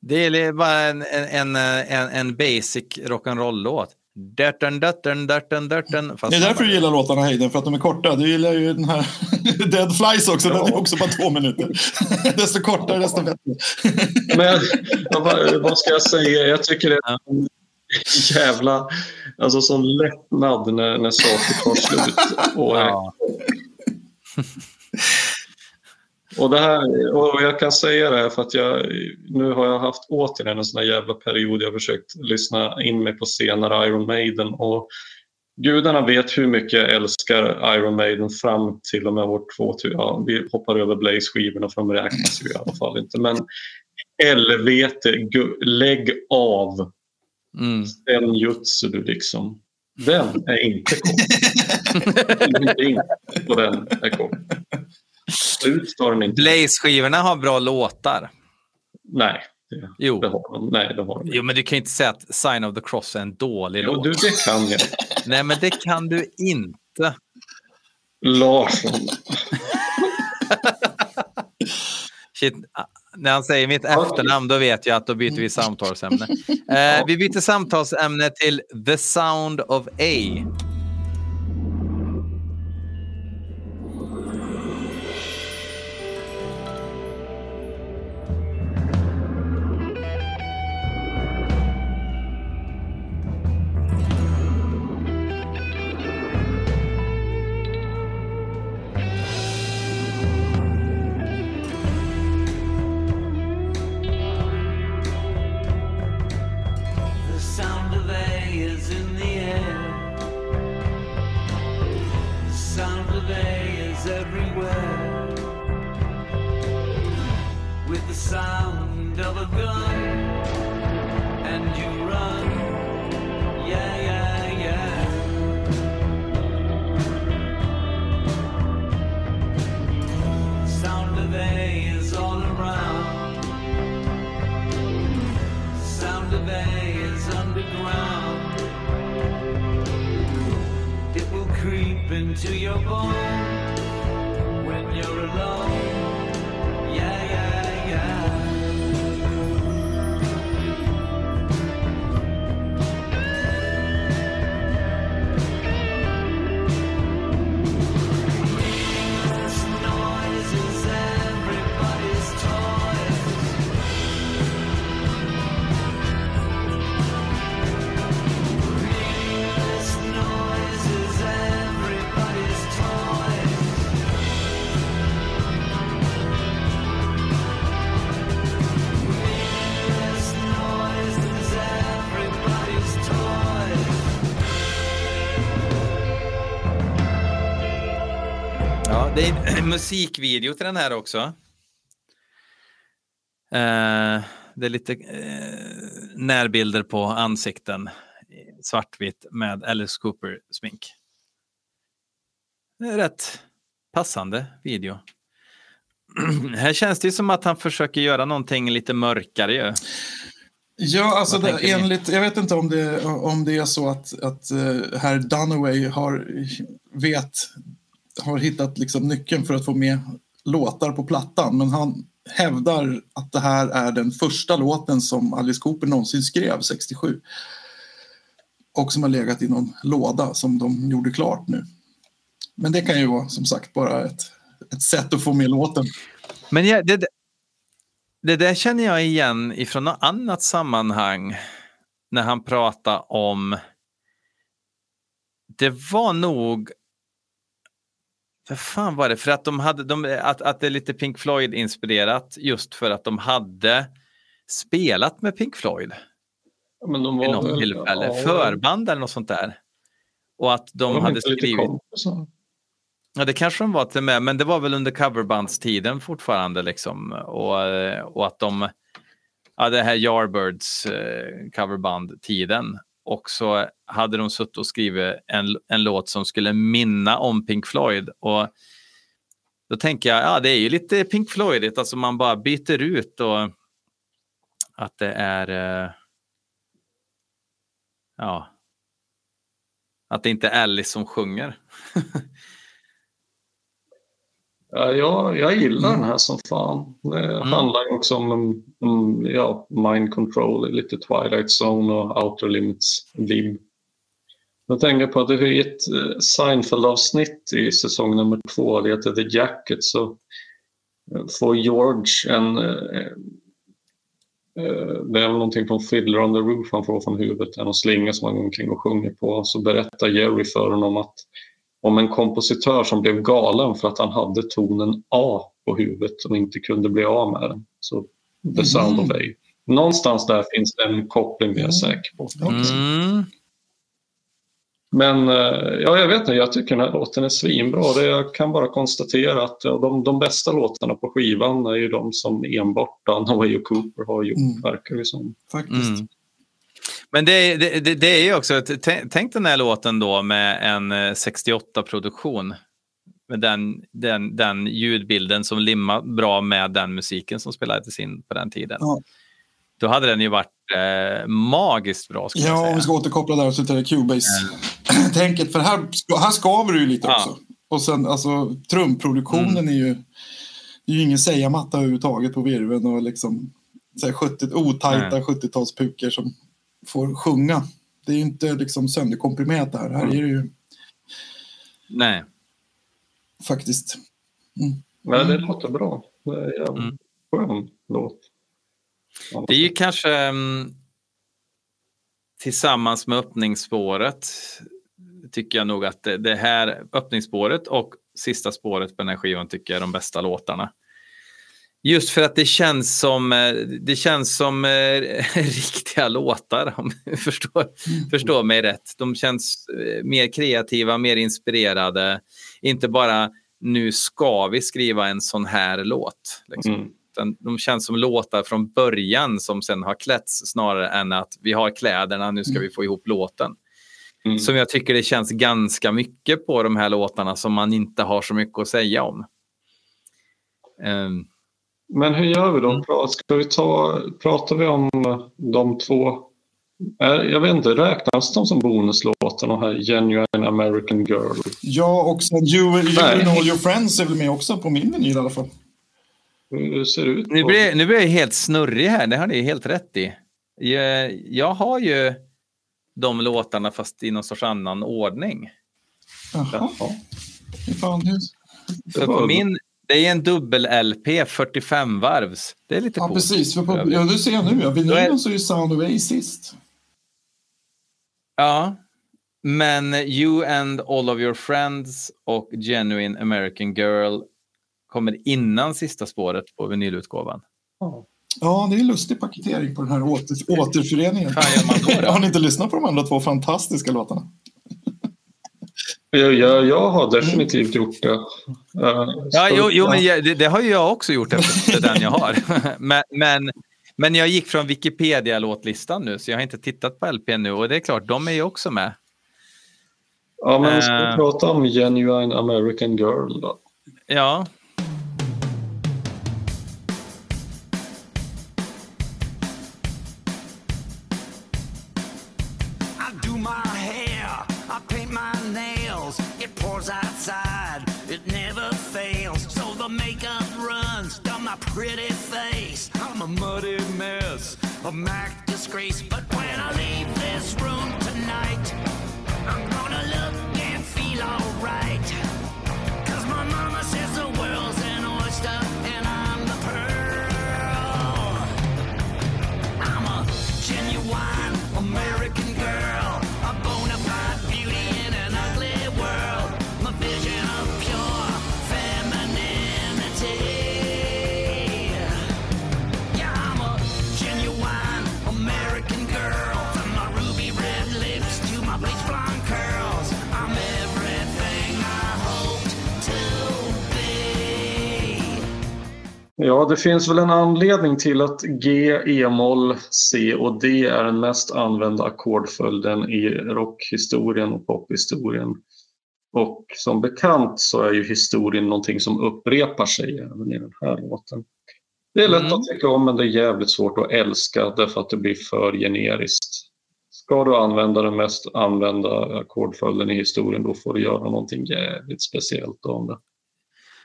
A: det är bara en, en, en, en basic rock'n'roll-låt. Dörten, dörten, dörten, dörten. Fast
C: Det är därför du gillar låtarna Hayden, för att de är korta. Du gillar ju den här Dead Flies också, den är också bara två minuter. desto kortare, desto bättre.
B: Men vad- vad ska jag säga? Jag tycker det är en jävla alltså, sån lättnad när, när saker tar slut. Och,
A: Ja.
B: Och, det här, och jag kan säga det här för att jag, nu har jag haft återigen en sån här jävla period jag har försökt lyssna in mig på senare Iron Maiden och gudarna vet hur mycket jag älskar Iron Maiden fram till och med år 2000. Ja, vi hoppar över Blaze-skivorna för de räknas ju i alla fall inte. Men helvete, lägg av
A: Mm.
B: du liksom. Den är inte kort. Ingenting på den är kort. Slut tar den inte.
A: Blaze-skivorna har bra låtar.
B: Nej, det,
A: Jo.
B: det har de. Nej, det har de.
A: jo, men du kan inte säga att Sign of the Cross är en dålig
B: Jo,
A: låt.
B: du, det kan jag.
A: Nej, men det kan du inte.
B: Larsson.
A: Shit. När han säger mitt efternamn då vet jag att då byter vi samtalsämne. Eh, vi byter samtalsämne till The Sound of A. musikvideo till den här också. Eh, det är lite eh, närbilder på ansikten. Svartvitt med Alice Cooper-smink. Rätt passande video. här känns det som att han försöker göra någonting lite mörkare ju.
C: Ja, alltså det, enligt, jag vet inte om det, om det är så att, att uh, herr Dunaway har, vet, har hittat liksom nyckeln för att få med låtar på plattan. Men han hävdar att det här är den första låten som Alice Cooper någonsin skrev 67. Och som har legat i någon låda som de gjorde klart nu. Men det kan ju vara som sagt bara ett, ett sätt att få med låten.
A: Men ja, det, det där känner jag igen ifrån något annat sammanhang. När han pratar om... Det var nog... Vad fan var det? För att, de hade, de, att, att det är lite Pink Floyd-inspirerat just för att de hade spelat med Pink Floyd
B: Men de var
A: något
B: väl-
A: tillfälle.
B: ja,
A: Förband eller något sånt där. Och att de
B: var
A: hade skrivit... Ja, det kanske de var till med, men det var väl under coverbandstiden fortfarande. Liksom. Och, och att de, ja, det här Yardbirds eh, coverband-tiden. Och så hade de suttit och skrivit en, en låt som skulle minna om Pink Floyd. Och då tänker jag, ja det är ju lite Pink Floydigt, alltså man bara byter ut och att det är, eh, ja, att det inte är Alice som sjunger.
B: Ja, jag, jag gillar den här som fan. Det handlar ju också om um, ja, mind control, lite Twilight Zone och Outer Limits vibb. Jag tänker på att det är ett eh, Seinfeld-avsnitt i säsong nummer två, det heter The Jacket, så eh, får George en... eh, Det är väl någonting från Fiddler on the Roof han får från huvudet, en slinga som han går omkring och sjunger på. Så berättar Jerry för honom att om en kompositör som blev galen för att han hade tonen A på huvudet och inte kunde bli av med den. Så The Sound of A. Någonstans där finns det en koppling, det är jag säker på.
A: Mm.
B: Men eh, ja, jag vet inte, jag tycker den här låten är svinbra. Det, jag kan bara konstatera att ja, de, de bästa låtarna på skivan är ju de som enbart Dunaway och Cooper har gjort,
C: Mm.
B: verkar det som.
C: Faktiskt.
A: Mm. Men det, det, det, är ju också, tänk den här låten då med en eh, 68-produktion. Med den, den, den ljudbilden som limmar bra med den musiken som spelades in på den tiden.
C: Ja.
A: Då hade den ju varit eh, magiskt bra
C: Ja,
A: säga.
C: om vi ska återkoppla där till det Cubase-tänket. För här, här skaver det ju lite
A: Ja.
C: också. Och sen alltså trumproduktionen
A: Mm.
C: är ju... Det är ju ingen säga-matta överhuvudtaget på virven och liksom så här 70, otajta
A: Nej.
C: 70-talspukor som får sjunga. Det är ju inte liksom sönderkomprimerat det här. Här är det ju
A: Nej.
C: faktiskt...
B: Ja, det låter bra. Det är en
A: Mm.
B: skön låt.
A: Det är ju kanske mm, tillsammans med öppningsspåret tycker jag nog att det, det här öppningsspåret och sista spåret på den här skivan tycker jag är de bästa låtarna. Just för att det känns som, eh, det känns som eh, riktiga låtar, om du förstår, förstår mig rätt. De känns eh, mer kreativa, mer inspirerade. Inte bara nu ska vi skriva en sån här låt. Liksom.
B: Mm.
A: De känns som låtar från början som sen har klätts snarare än att vi har kläderna, nu ska vi få ihop låten.
B: Mm.
A: Som jag tycker det känns ganska mycket på de här låtarna som man inte har så mycket att säga om. Ehm,
B: Men hur gör vi då?
A: Mm.
B: Ska vi ta, pratar vi om de två? Eh, Jag vet inte, räknas de som bonuslåtar låtarna här. Genuine American Girl.
C: Ja, och sen You, you and All Your Friends är väl med också på min vinyl i alla fall.
B: Hur ser det ut?
A: Nu blir, nu blir jag helt snurrig här, det har ni helt rätt i. Jag, jag har ju de låtarna fast i någon sorts annan ordning.
C: Jaha,
B: Jaha.
C: hur fan, hur...
A: För på min, det är en dubbel-LP, 45 varvs. Det är lite
C: Ja,
A: coolt.
C: precis. För på, ja, du ser nu. Ja.
A: Då är-
C: så är ju Sound of A sist.
A: Ja, men You and All of Your Friends och Genuine American Girl kommer innan sista spåret på vinylutgåvan.
B: Ja.
C: Ja, det är en lustig paketering på den här åter, återföreningen.
A: fan man då då?
C: Har ni inte lyssnat på de andra två fantastiska låtarna?
B: Jag, jag, jag har definitivt gjort det. Eh,
A: Ja, jo, jo men jag, det, det har ju jag också gjort efter den jag har. men, men, men jag gick från Wikipedia-låtlistan nu, så jag har inte tittat på LP nu. Och det är klart, de är ju också med.
B: Ja, men ska vi
A: Eh.
B: prata om Genuine American Girl då?
A: Ja,
D: a Mac disgrace. But when I
B: Ja, det finns väl en anledning till att G, E-moll, C och D är den mest använda ackordföljden i rockhistorien och pophistorien. Och som bekant så är ju historien någonting som upprepar sig även i den här låten. Det är lätt
A: Mm.
B: att tycka om men det är jävligt svårt att älska därför att det blir för generiskt. Ska du använda den mest använda ackordföljden i historien då får du göra någonting jävligt speciellt om det.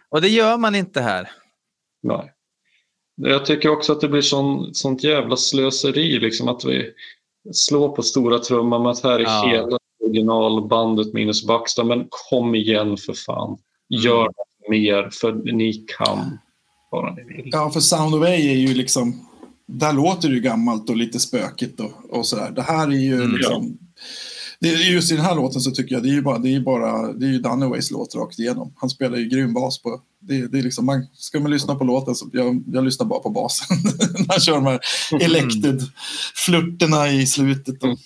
A: och det gör man inte här.
B: Nej. Jag tycker också att det blir sån, sånt jävla slöseri liksom att vi slår på stora trumman med att här är
A: Ja.
B: hela originalbandet minus Baxter. Men kom igen för fan. Gör
A: Mm.
B: mer för ni kan bara ni vill.
C: Ja, för Sound of A är ju liksom... Där låter det ju gammalt och lite spökigt och, och sådär. Det här är ju
A: Mm.
C: liksom... Är- just i den här låten så tycker jag det är ju bara, det är bara det är ju Dunaways låt rakt igenom. Han spelar ju grym bas på... Det, det är liksom, man, ska man lyssna på låten så jag, jag lyssnar bara på basen. När han kör de här elected-flörterna i slutet. Och,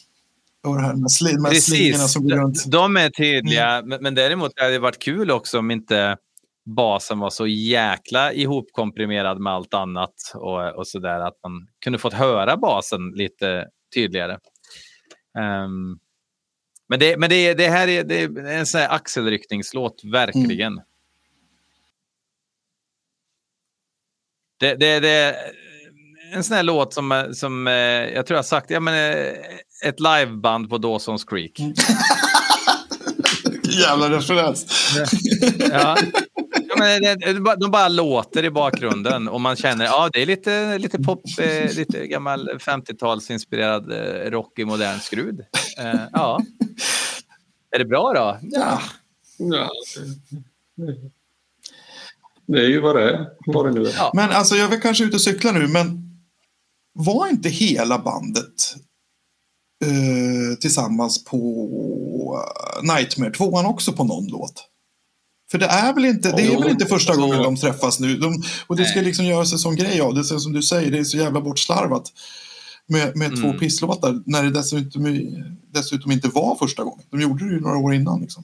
C: och det här med, sli, med
A: Precis,
C: som går
A: de,
C: runt.
A: de är tydliga. Men, men däremot hade det varit kul också om inte basen var så jäkla ihopkomprimerad med allt annat och, och sådär. Att man kunde fått höra basen lite tydligare. Ehm, men det, men det, det här är, det är en sån här axelryckningslåt, verkligen. Det, det, det är en sån här låt som, som eh, jag tror jag har sagt, ja, men, eh, ett liveband på Dawson's Creek.
C: Jävla referens.
A: Ja. Men det, det, de bara låter i bakgrunden och man känner ja det är lite, lite pop, eh, lite gammal 50-talsinspirerad eh, rock i modern skrud. Eh, ja. Är det bra då?
C: Ja.
B: Ja. Det är ju vad det är. Vad det nu är.
A: Ja.
C: Men alltså, jag är kanske ute och cyklar nu, men var inte hela bandet eh, tillsammans på Nightmare 2 också på någon låt? För det är väl inte, det är väl inte första gången de träffas nu. De, och det ska liksom göras en sån grej av det. är Som du säger, det är så jävla bortslarvat med, med två
A: Mm.
C: pisslåtar. När det dessutom, dessutom inte var första gången. De gjorde det ju några år innan. Liksom.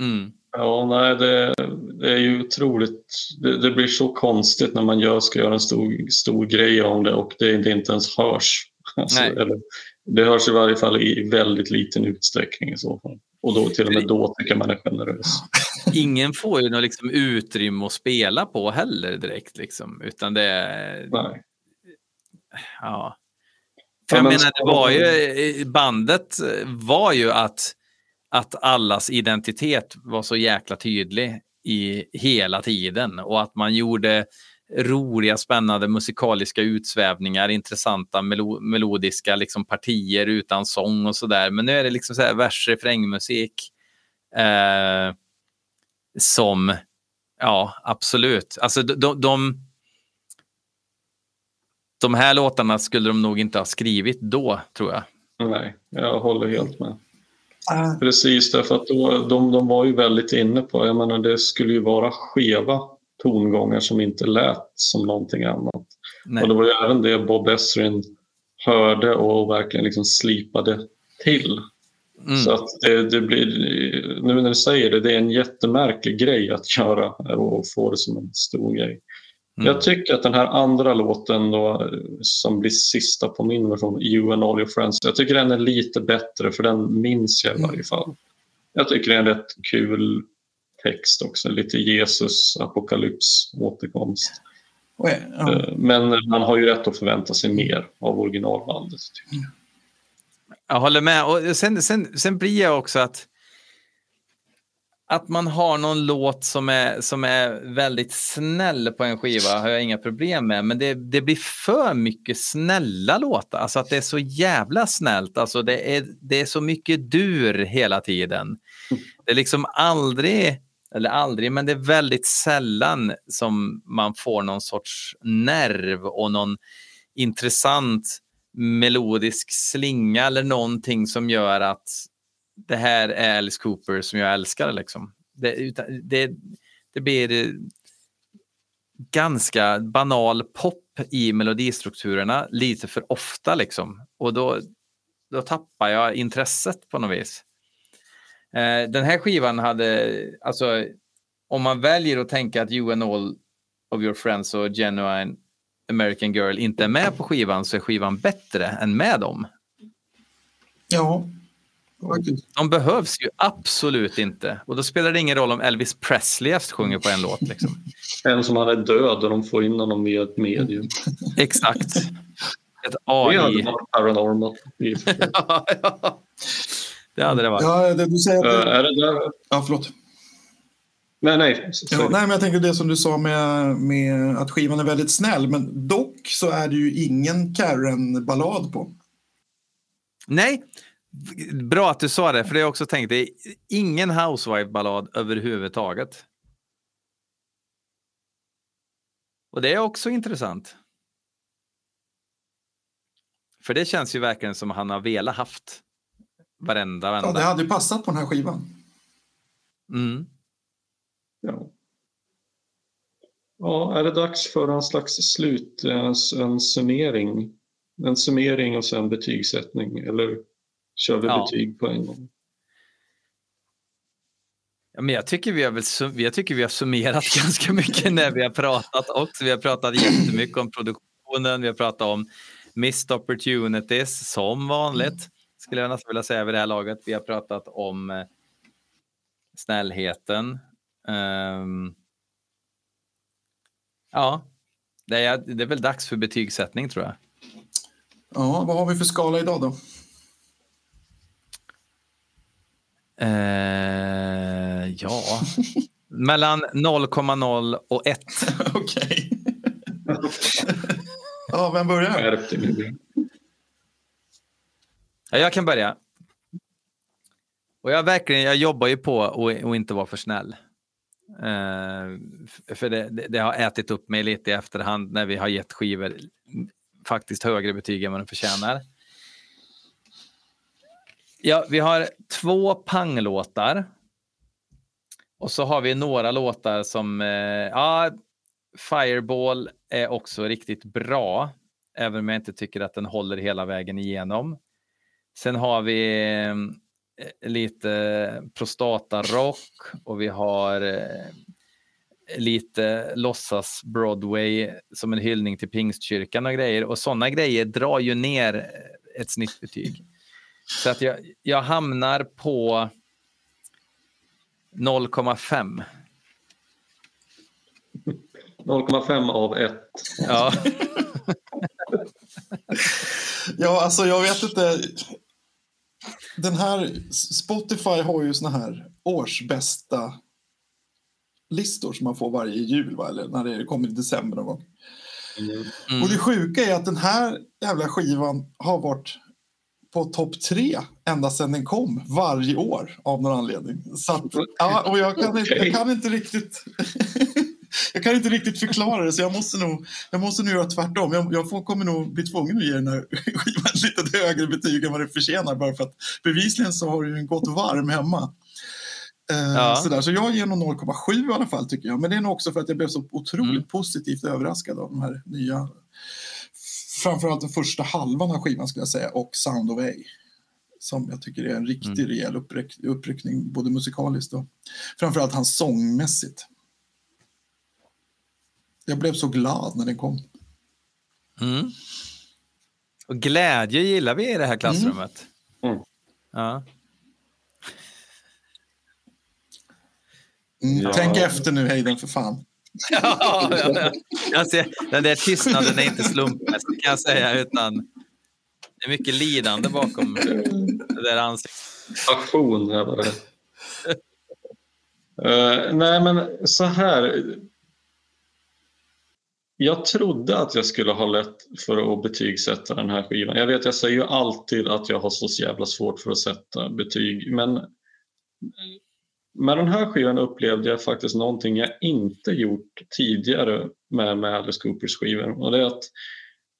A: Mm.
B: Ja, nej, det, det är ju otroligt. Det, det blir så konstigt när man gör, ska göra en stor, stor grej om det och det, det inte ens hörs. Alltså,
A: Nej.
B: eller, det hörs i varje fall i väldigt liten utsträckning i så fall. Och då, till och med då tycker man är generös.
A: Ingen får ju något liksom utrymme att spela på heller direkt. Liksom, utan det är,
B: Nej.
A: ja. För jag
B: men
A: menar, det var ju, bandet var ju att, att allas identitet var så jäkla tydlig i hela tiden och att man gjorde roliga, spännande musikaliska utsvävningar, intressanta melo melodiska liksom, partier utan sång och sådär. Men nu är det liksom så här vers, refrängmusik eh, som, ja, absolut. Alltså de, de, de, här låtarna skulle de nog inte ha skrivit då, tror jag.
B: Nej, jag håller helt med.
C: Ah,
B: Precis, därför att då, de, de var ju väldigt inne på, jag menar det skulle ju vara skeva tongångar som inte lät som någonting annat.
A: Nej.
B: Och det var ju även det Bob Ezrin hörde och verkligen liksom slipade till.
A: Mm.
B: Så att det, det blir, nu när du säger det, det är en jättemärklig grej att göra och få det som en stor grej.
A: Mm.
B: Jag tycker att den här andra låten då, som blir sista på min version, You and all your friends, jag tycker den är lite bättre för den minns jag i varje fall. Jag tycker det är en rätt kul text också, lite Jesus, apokalyps, återkomst.
C: och, ja.
B: Eh, Men man har ju rätt att förvänta sig mer av originalbandet. tycker jag.
A: Jag håller med. Och sen, sen, sen blir jag också att att man har någon låt som är, som är väldigt snäll på en skiva har jag inga problem med. Men det, det blir för mycket snälla låtar. Alltså att det är så jävla snällt. Alltså det är, det är så mycket dur hela tiden. Det är liksom aldrig, eller aldrig, men det är väldigt sällan som man får någon sorts nerv och någon intressant melodisk slinga eller någonting som gör att det här är Alice Cooper som jag älskar. Liksom. Det, utan- det, det blir ganska banal pop i melodistrukturerna lite för ofta. Liksom. Och då, då tappar jag intresset på något vis. Eh, den här skivan hade, alltså om man väljer att tänka att You and all of your friends och Genuine American Girl inte är med på skivan så är skivan bättre än med dem.
C: ja.
A: De behövs ju absolut inte. Och då spelar det ingen roll om Elvis Presley sjunger på en låt. Liksom.
B: En som han är död och de får in honom via ett medium.
A: Exakt. Ett
B: Det
A: AI.
B: hade varit sig.
A: Ja, ja. Det hade det varit.
C: Ja, det, du säger att
B: Eh,
C: det,
B: är det där?
C: ja, förlåt.
B: Nej, nej.
C: Ja, nej, men jag tänker det som du sa med, med att skivan är väldigt snäll, men dock så är det ju ingen Karen-ballad på.
A: Nej, bra att du sa det, för det har jag också tänkt. Det är ingen Housewife-ballad överhuvudtaget. Och det är också intressant. För det känns ju verkligen som han har velat haft varenda
C: Ja,
A: vända.
C: det hade ju passat på den här skivan.
A: Mm.
B: Ja. ja, är det dags för en slags slut, en, en summering? En summering och sen betygssättning, eller kör vi
A: Ja.
B: betyg på en gång?
A: Ja, men jag, tycker vi har väl, jag tycker vi har summerat ganska mycket när vi har pratat också. Vi har pratat jättemycket om produktionen, vi har pratat om missed opportunities som vanligt. Skulle jag nästan vilja säga vid det här laget. Vi har pratat om eh, snällheten. Ehm, ja, det är, det är väl dags för betygssättning tror jag.
C: Ja, vad har vi för skala idag då?
A: Eh, ja, mellan 0,0 och 1.
C: Okej. ja, vem börjar?
A: Ja, jag kan börja. Och jag, verkligen, jag jobbar ju på att att inte vara för snäll. Uh, för det, det, det har ätit upp mig lite i efterhand när vi har gett skivor faktiskt högre betyg än vad de förtjänar. Ja, vi har två panglåtar. Och så har vi några låtar som... Uh, ja, Fireball är också riktigt bra. Även om jag inte tycker att den håller hela vägen igenom. Sen har vi eh, lite prostatarock och vi har eh, lite låtsas Broadway som en hyllning till Pingstkyrkan och grejer. Och sådana grejer drar ju ner eh, ett snittbetyg. Så att jag, jag hamnar på 0,5.
B: 0,5 av 1.
A: Ja.
C: Ja, alltså jag vet inte. Den här Spotify har ju såna här årsbästa listor som man får varje jul, va? eller när det kommer i december någon gång.
A: Mm.
C: Och det sjuka är att den här jävla skivan har varit på topp tre ända sedan den kom varje år av någon anledning. Så att, ja, och jag kan, inte, jag kan inte riktigt jag kan inte riktigt förklara det så jag måste nog, jag måste nog göra tvärtom. Jag, jag får, kommer nog bli tvungen att ge den här skivan lite högre betyg än vad det förtjänar bara för att bevisligen så har den gått varm hemma. Eh,
A: Ja.
C: sådär. Så jag ger nog 0,7 i alla fall tycker jag. Men det är nog också för att jag blev så otroligt
A: Mm.
C: positivt överraskad av de här nya framförallt den första halvan av skivan skulle jag säga och Sound of A. Som jag tycker är en riktigt
A: Mm.
C: rejäl uppryck, uppryckning både musikaliskt och framförallt hans sångmässigt. Jag blev så glad när den kom.
A: Mm. Och glädje gillar vi i det här klassrummet.
B: Mm.
A: Ja.
C: Mm.
B: Ja.
C: Tänk efter nu Hayden för fan.
A: Ja, ja, ser, den där tystnaden är inte slumpmässig kan jag säga, utan det är mycket lidande bakom det där ansiktet.
B: Är. Eh, nej, men så här. Jag trodde att jag skulle ha lätt för att betygsätta den här skivan. Jag vet, jag säger ju alltid att jag har så jävla svårt för att sätta betyg. Men med den här skivan upplevde jag faktiskt någonting jag inte gjort tidigare med, med Alice Coopers skivor. Och det är att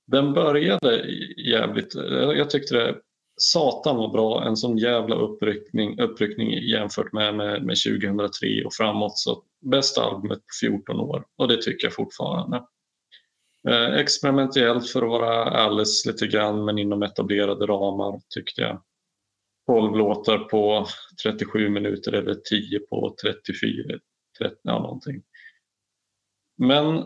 B: den började jävligt... Jag tyckte det satan var bra. En sån jävla uppryckning, uppryckning jämfört med, med, med 2003 och framåt. Så bästa albumet på 14 år och det tycker jag fortfarande. Eh, experimentellt för att vara Alice lite grann men inom etablerade ramar tyckte jag. 12 låtar på 37 minuter eller 10 på 34, 30, ja någonting. Men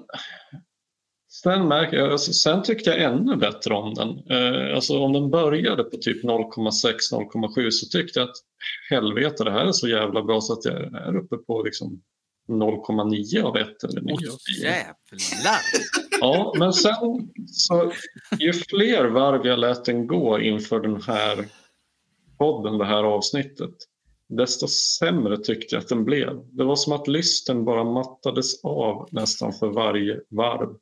B: sen, märker jag, alltså, sen tyckte jag ännu bättre om den. Eh, alltså om den började på typ 0,6-0,7 så tyckte jag att helvete det här är så jävla bra så att jag är uppe på liksom 0,9 av 1 eller 9 av 10.
A: Jävlar!
B: Ja, men sen så ju fler varv jag lät den gå inför den här podden, det här avsnittet, desto sämre tyckte jag att den blev. Det var som att lysten bara mattades av nästan för varje varv.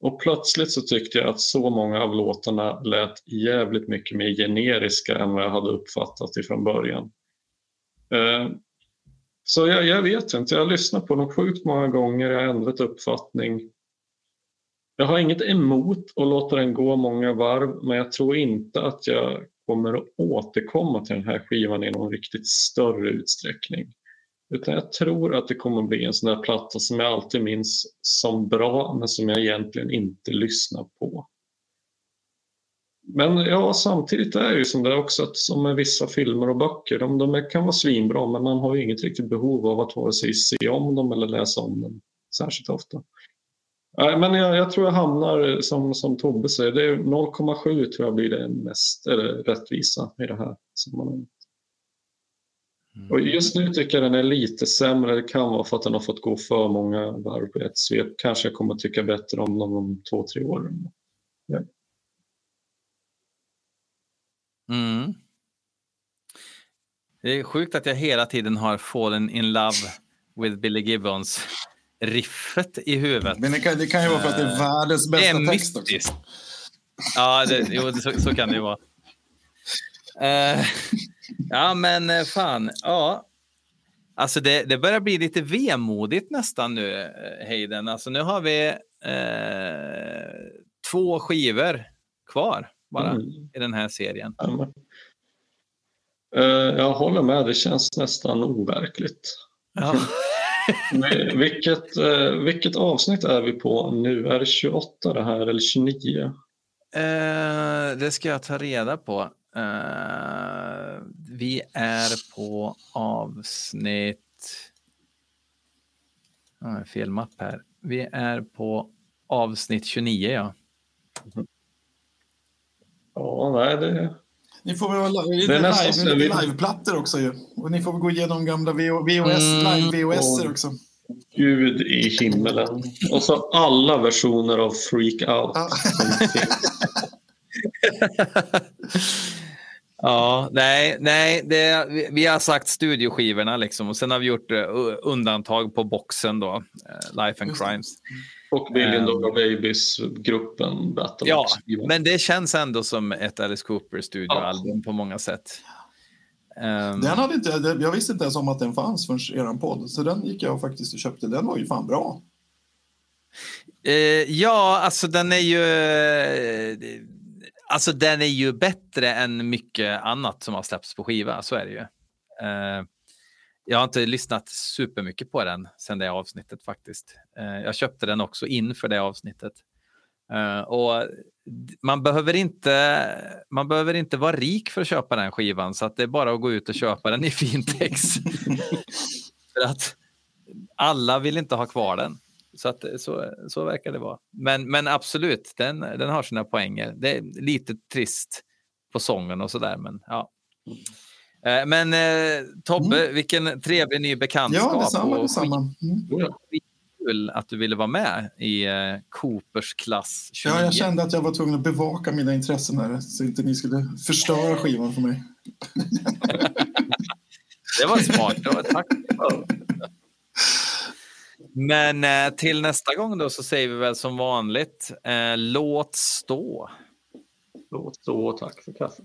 B: Och plötsligt så tyckte jag att så många av låtarna lät jävligt mycket mer generiska än vad jag hade uppfattat ifrån början. Så jag, jag vet inte, jag har lyssnat på dem sjukt många gånger, jag har ändrat uppfattning. Jag har inget emot att låta den gå många varv men jag tror inte att jag kommer att återkomma till den här skivan i någon riktigt större utsträckning. Utan jag tror att det kommer att bli en sån där platta som jag alltid minns som bra men som jag egentligen inte lyssnar på. Men ja, samtidigt är det ju som det också att som med vissa filmer och böcker, de, de kan vara svinbra men man har ju inget riktigt behov av att vare sig se om dem eller läsa om dem särskilt ofta. Nej, men jag, jag tror jag hamnar som, som Tobbe säger, det är 0,7 tror jag blir det mest eller, rättvisa i det här sammanhanget. Och just nu tycker jag den är lite sämre. Det kan vara för att den har fått gå för många varv på ett svep. Kanske jag kommer tycka bättre om dem om två, tre år. Ja.
A: Mm. Det är sjukt att jag hela tiden har fallen in love with Billy Gibbons riffet i huvudet.
C: Men det kan, det kan ju vara för att det är världens
A: Det
C: bästa
A: är
C: text också.
A: Ja, det, jo, det- så, så kan det ju vara. Eh, ja, men eh, fan. Ja. Alltså det, det börjar bli lite vemodigt nästan nu, eh, Hayden. Alltså nu har vi eh, två skivor kvar bara
B: Mm.
A: i den här serien.
B: Ja, Eh, Jag håller med, det känns nästan overkligt.
A: Ja.
B: Vilket, eh, vilket avsnitt är vi på nu? Är det 28 det här eller 29?
A: Eh, det ska jag ta reda på. Eh, vi är på avsnitt... Ah, fel mapp här. Vi är på avsnitt 29, ja.
B: Ja, nej, det,
C: Ni får väl lite live,
B: vi-
C: liveplattor också ju. Och ni får väl gå igenom gamla VHS,
A: Mm.
C: live-VHS också.
B: Gud i himmelen. Och så alla versioner av Freak Out.
C: Ja.
A: nej, nej det, vi, har sagt studioskivorna liksom och sen har vi gjort eh, undantag på boxen då, eh, Life and
C: Just det.
A: Crimes.
B: Och Billion
A: Ehm.
B: Dollar Babies-gruppen Battle
A: Ja, men det känns ändå som ett Alice Cooper studioalbum på många sätt. Ehm,
C: Den hade inte, jag visste inte ens om att den fanns förrän eran podd, så den gick jag faktiskt och köpte. Den var ju fan bra.
A: Eh, ja, alltså den är ju... eh, Alltså den är ju bättre än mycket annat som har släppts på skiva, så är det ju. Eh, jag har inte lyssnat supermycket på den sen det avsnittet faktiskt. Eh, jag köpte den också inför det avsnittet. Eh, och man behöver, inte, man behöver inte vara rik för att köpa den skivan, så att det är bara att gå ut och köpa den i Fintex. för att alla vill inte ha kvar den. Så, att, så, så verkar det vara. Men, men absolut, den, den har sina poänger. Det är lite trist på sången och sådär, men ja. Eh, Men eh, Tobbe, vilken trevlig ny bekantskap.
C: Ja, detsamma,
A: och
C: detsamma. Mm.
A: Kul att du ville vara med i eh, Coopers klass 29.
C: Ja, jag kände att jag var tvungen att bevaka mina intressen här, så inte ni skulle förstöra skivan för mig.
A: Det var smart. Var, tack. Men eh, till nästa gång då så säger vi väl som vanligt, eh, låt stå.
B: Låt så, tack för kaffet.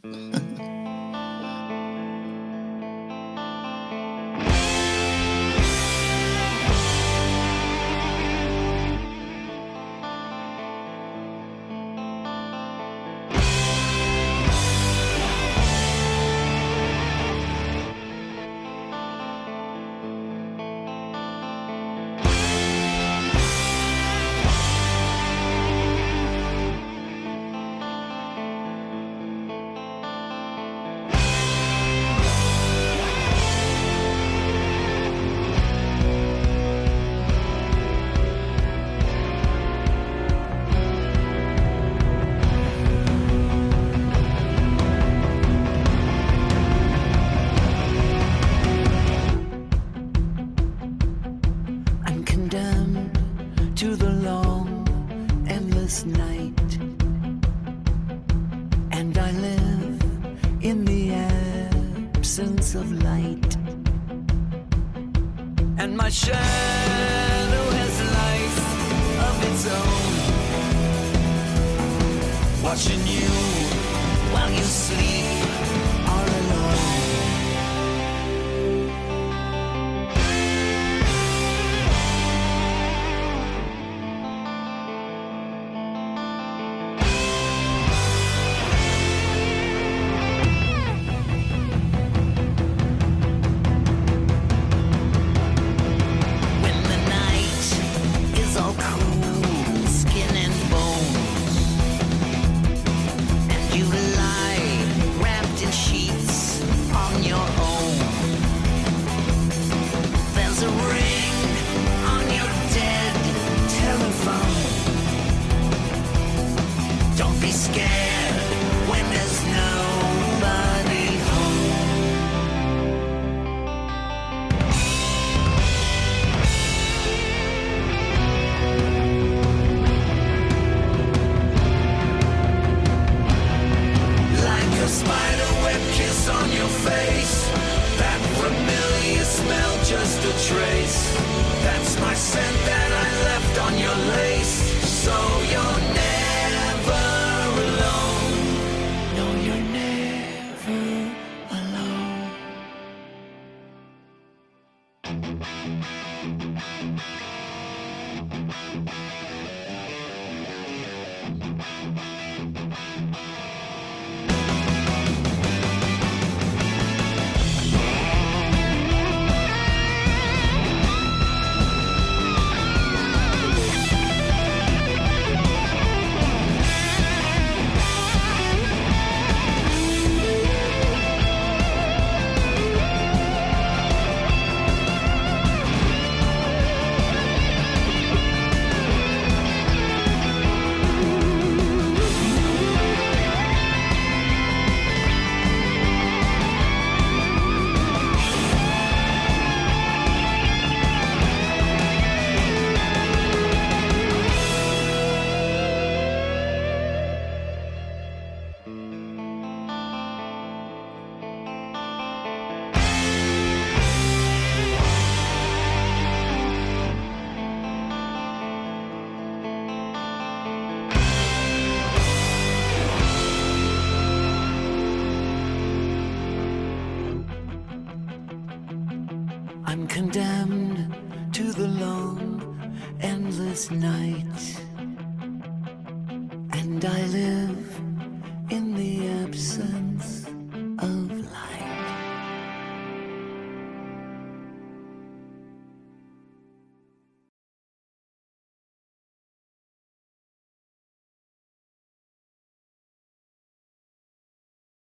D: Watching you while you sleep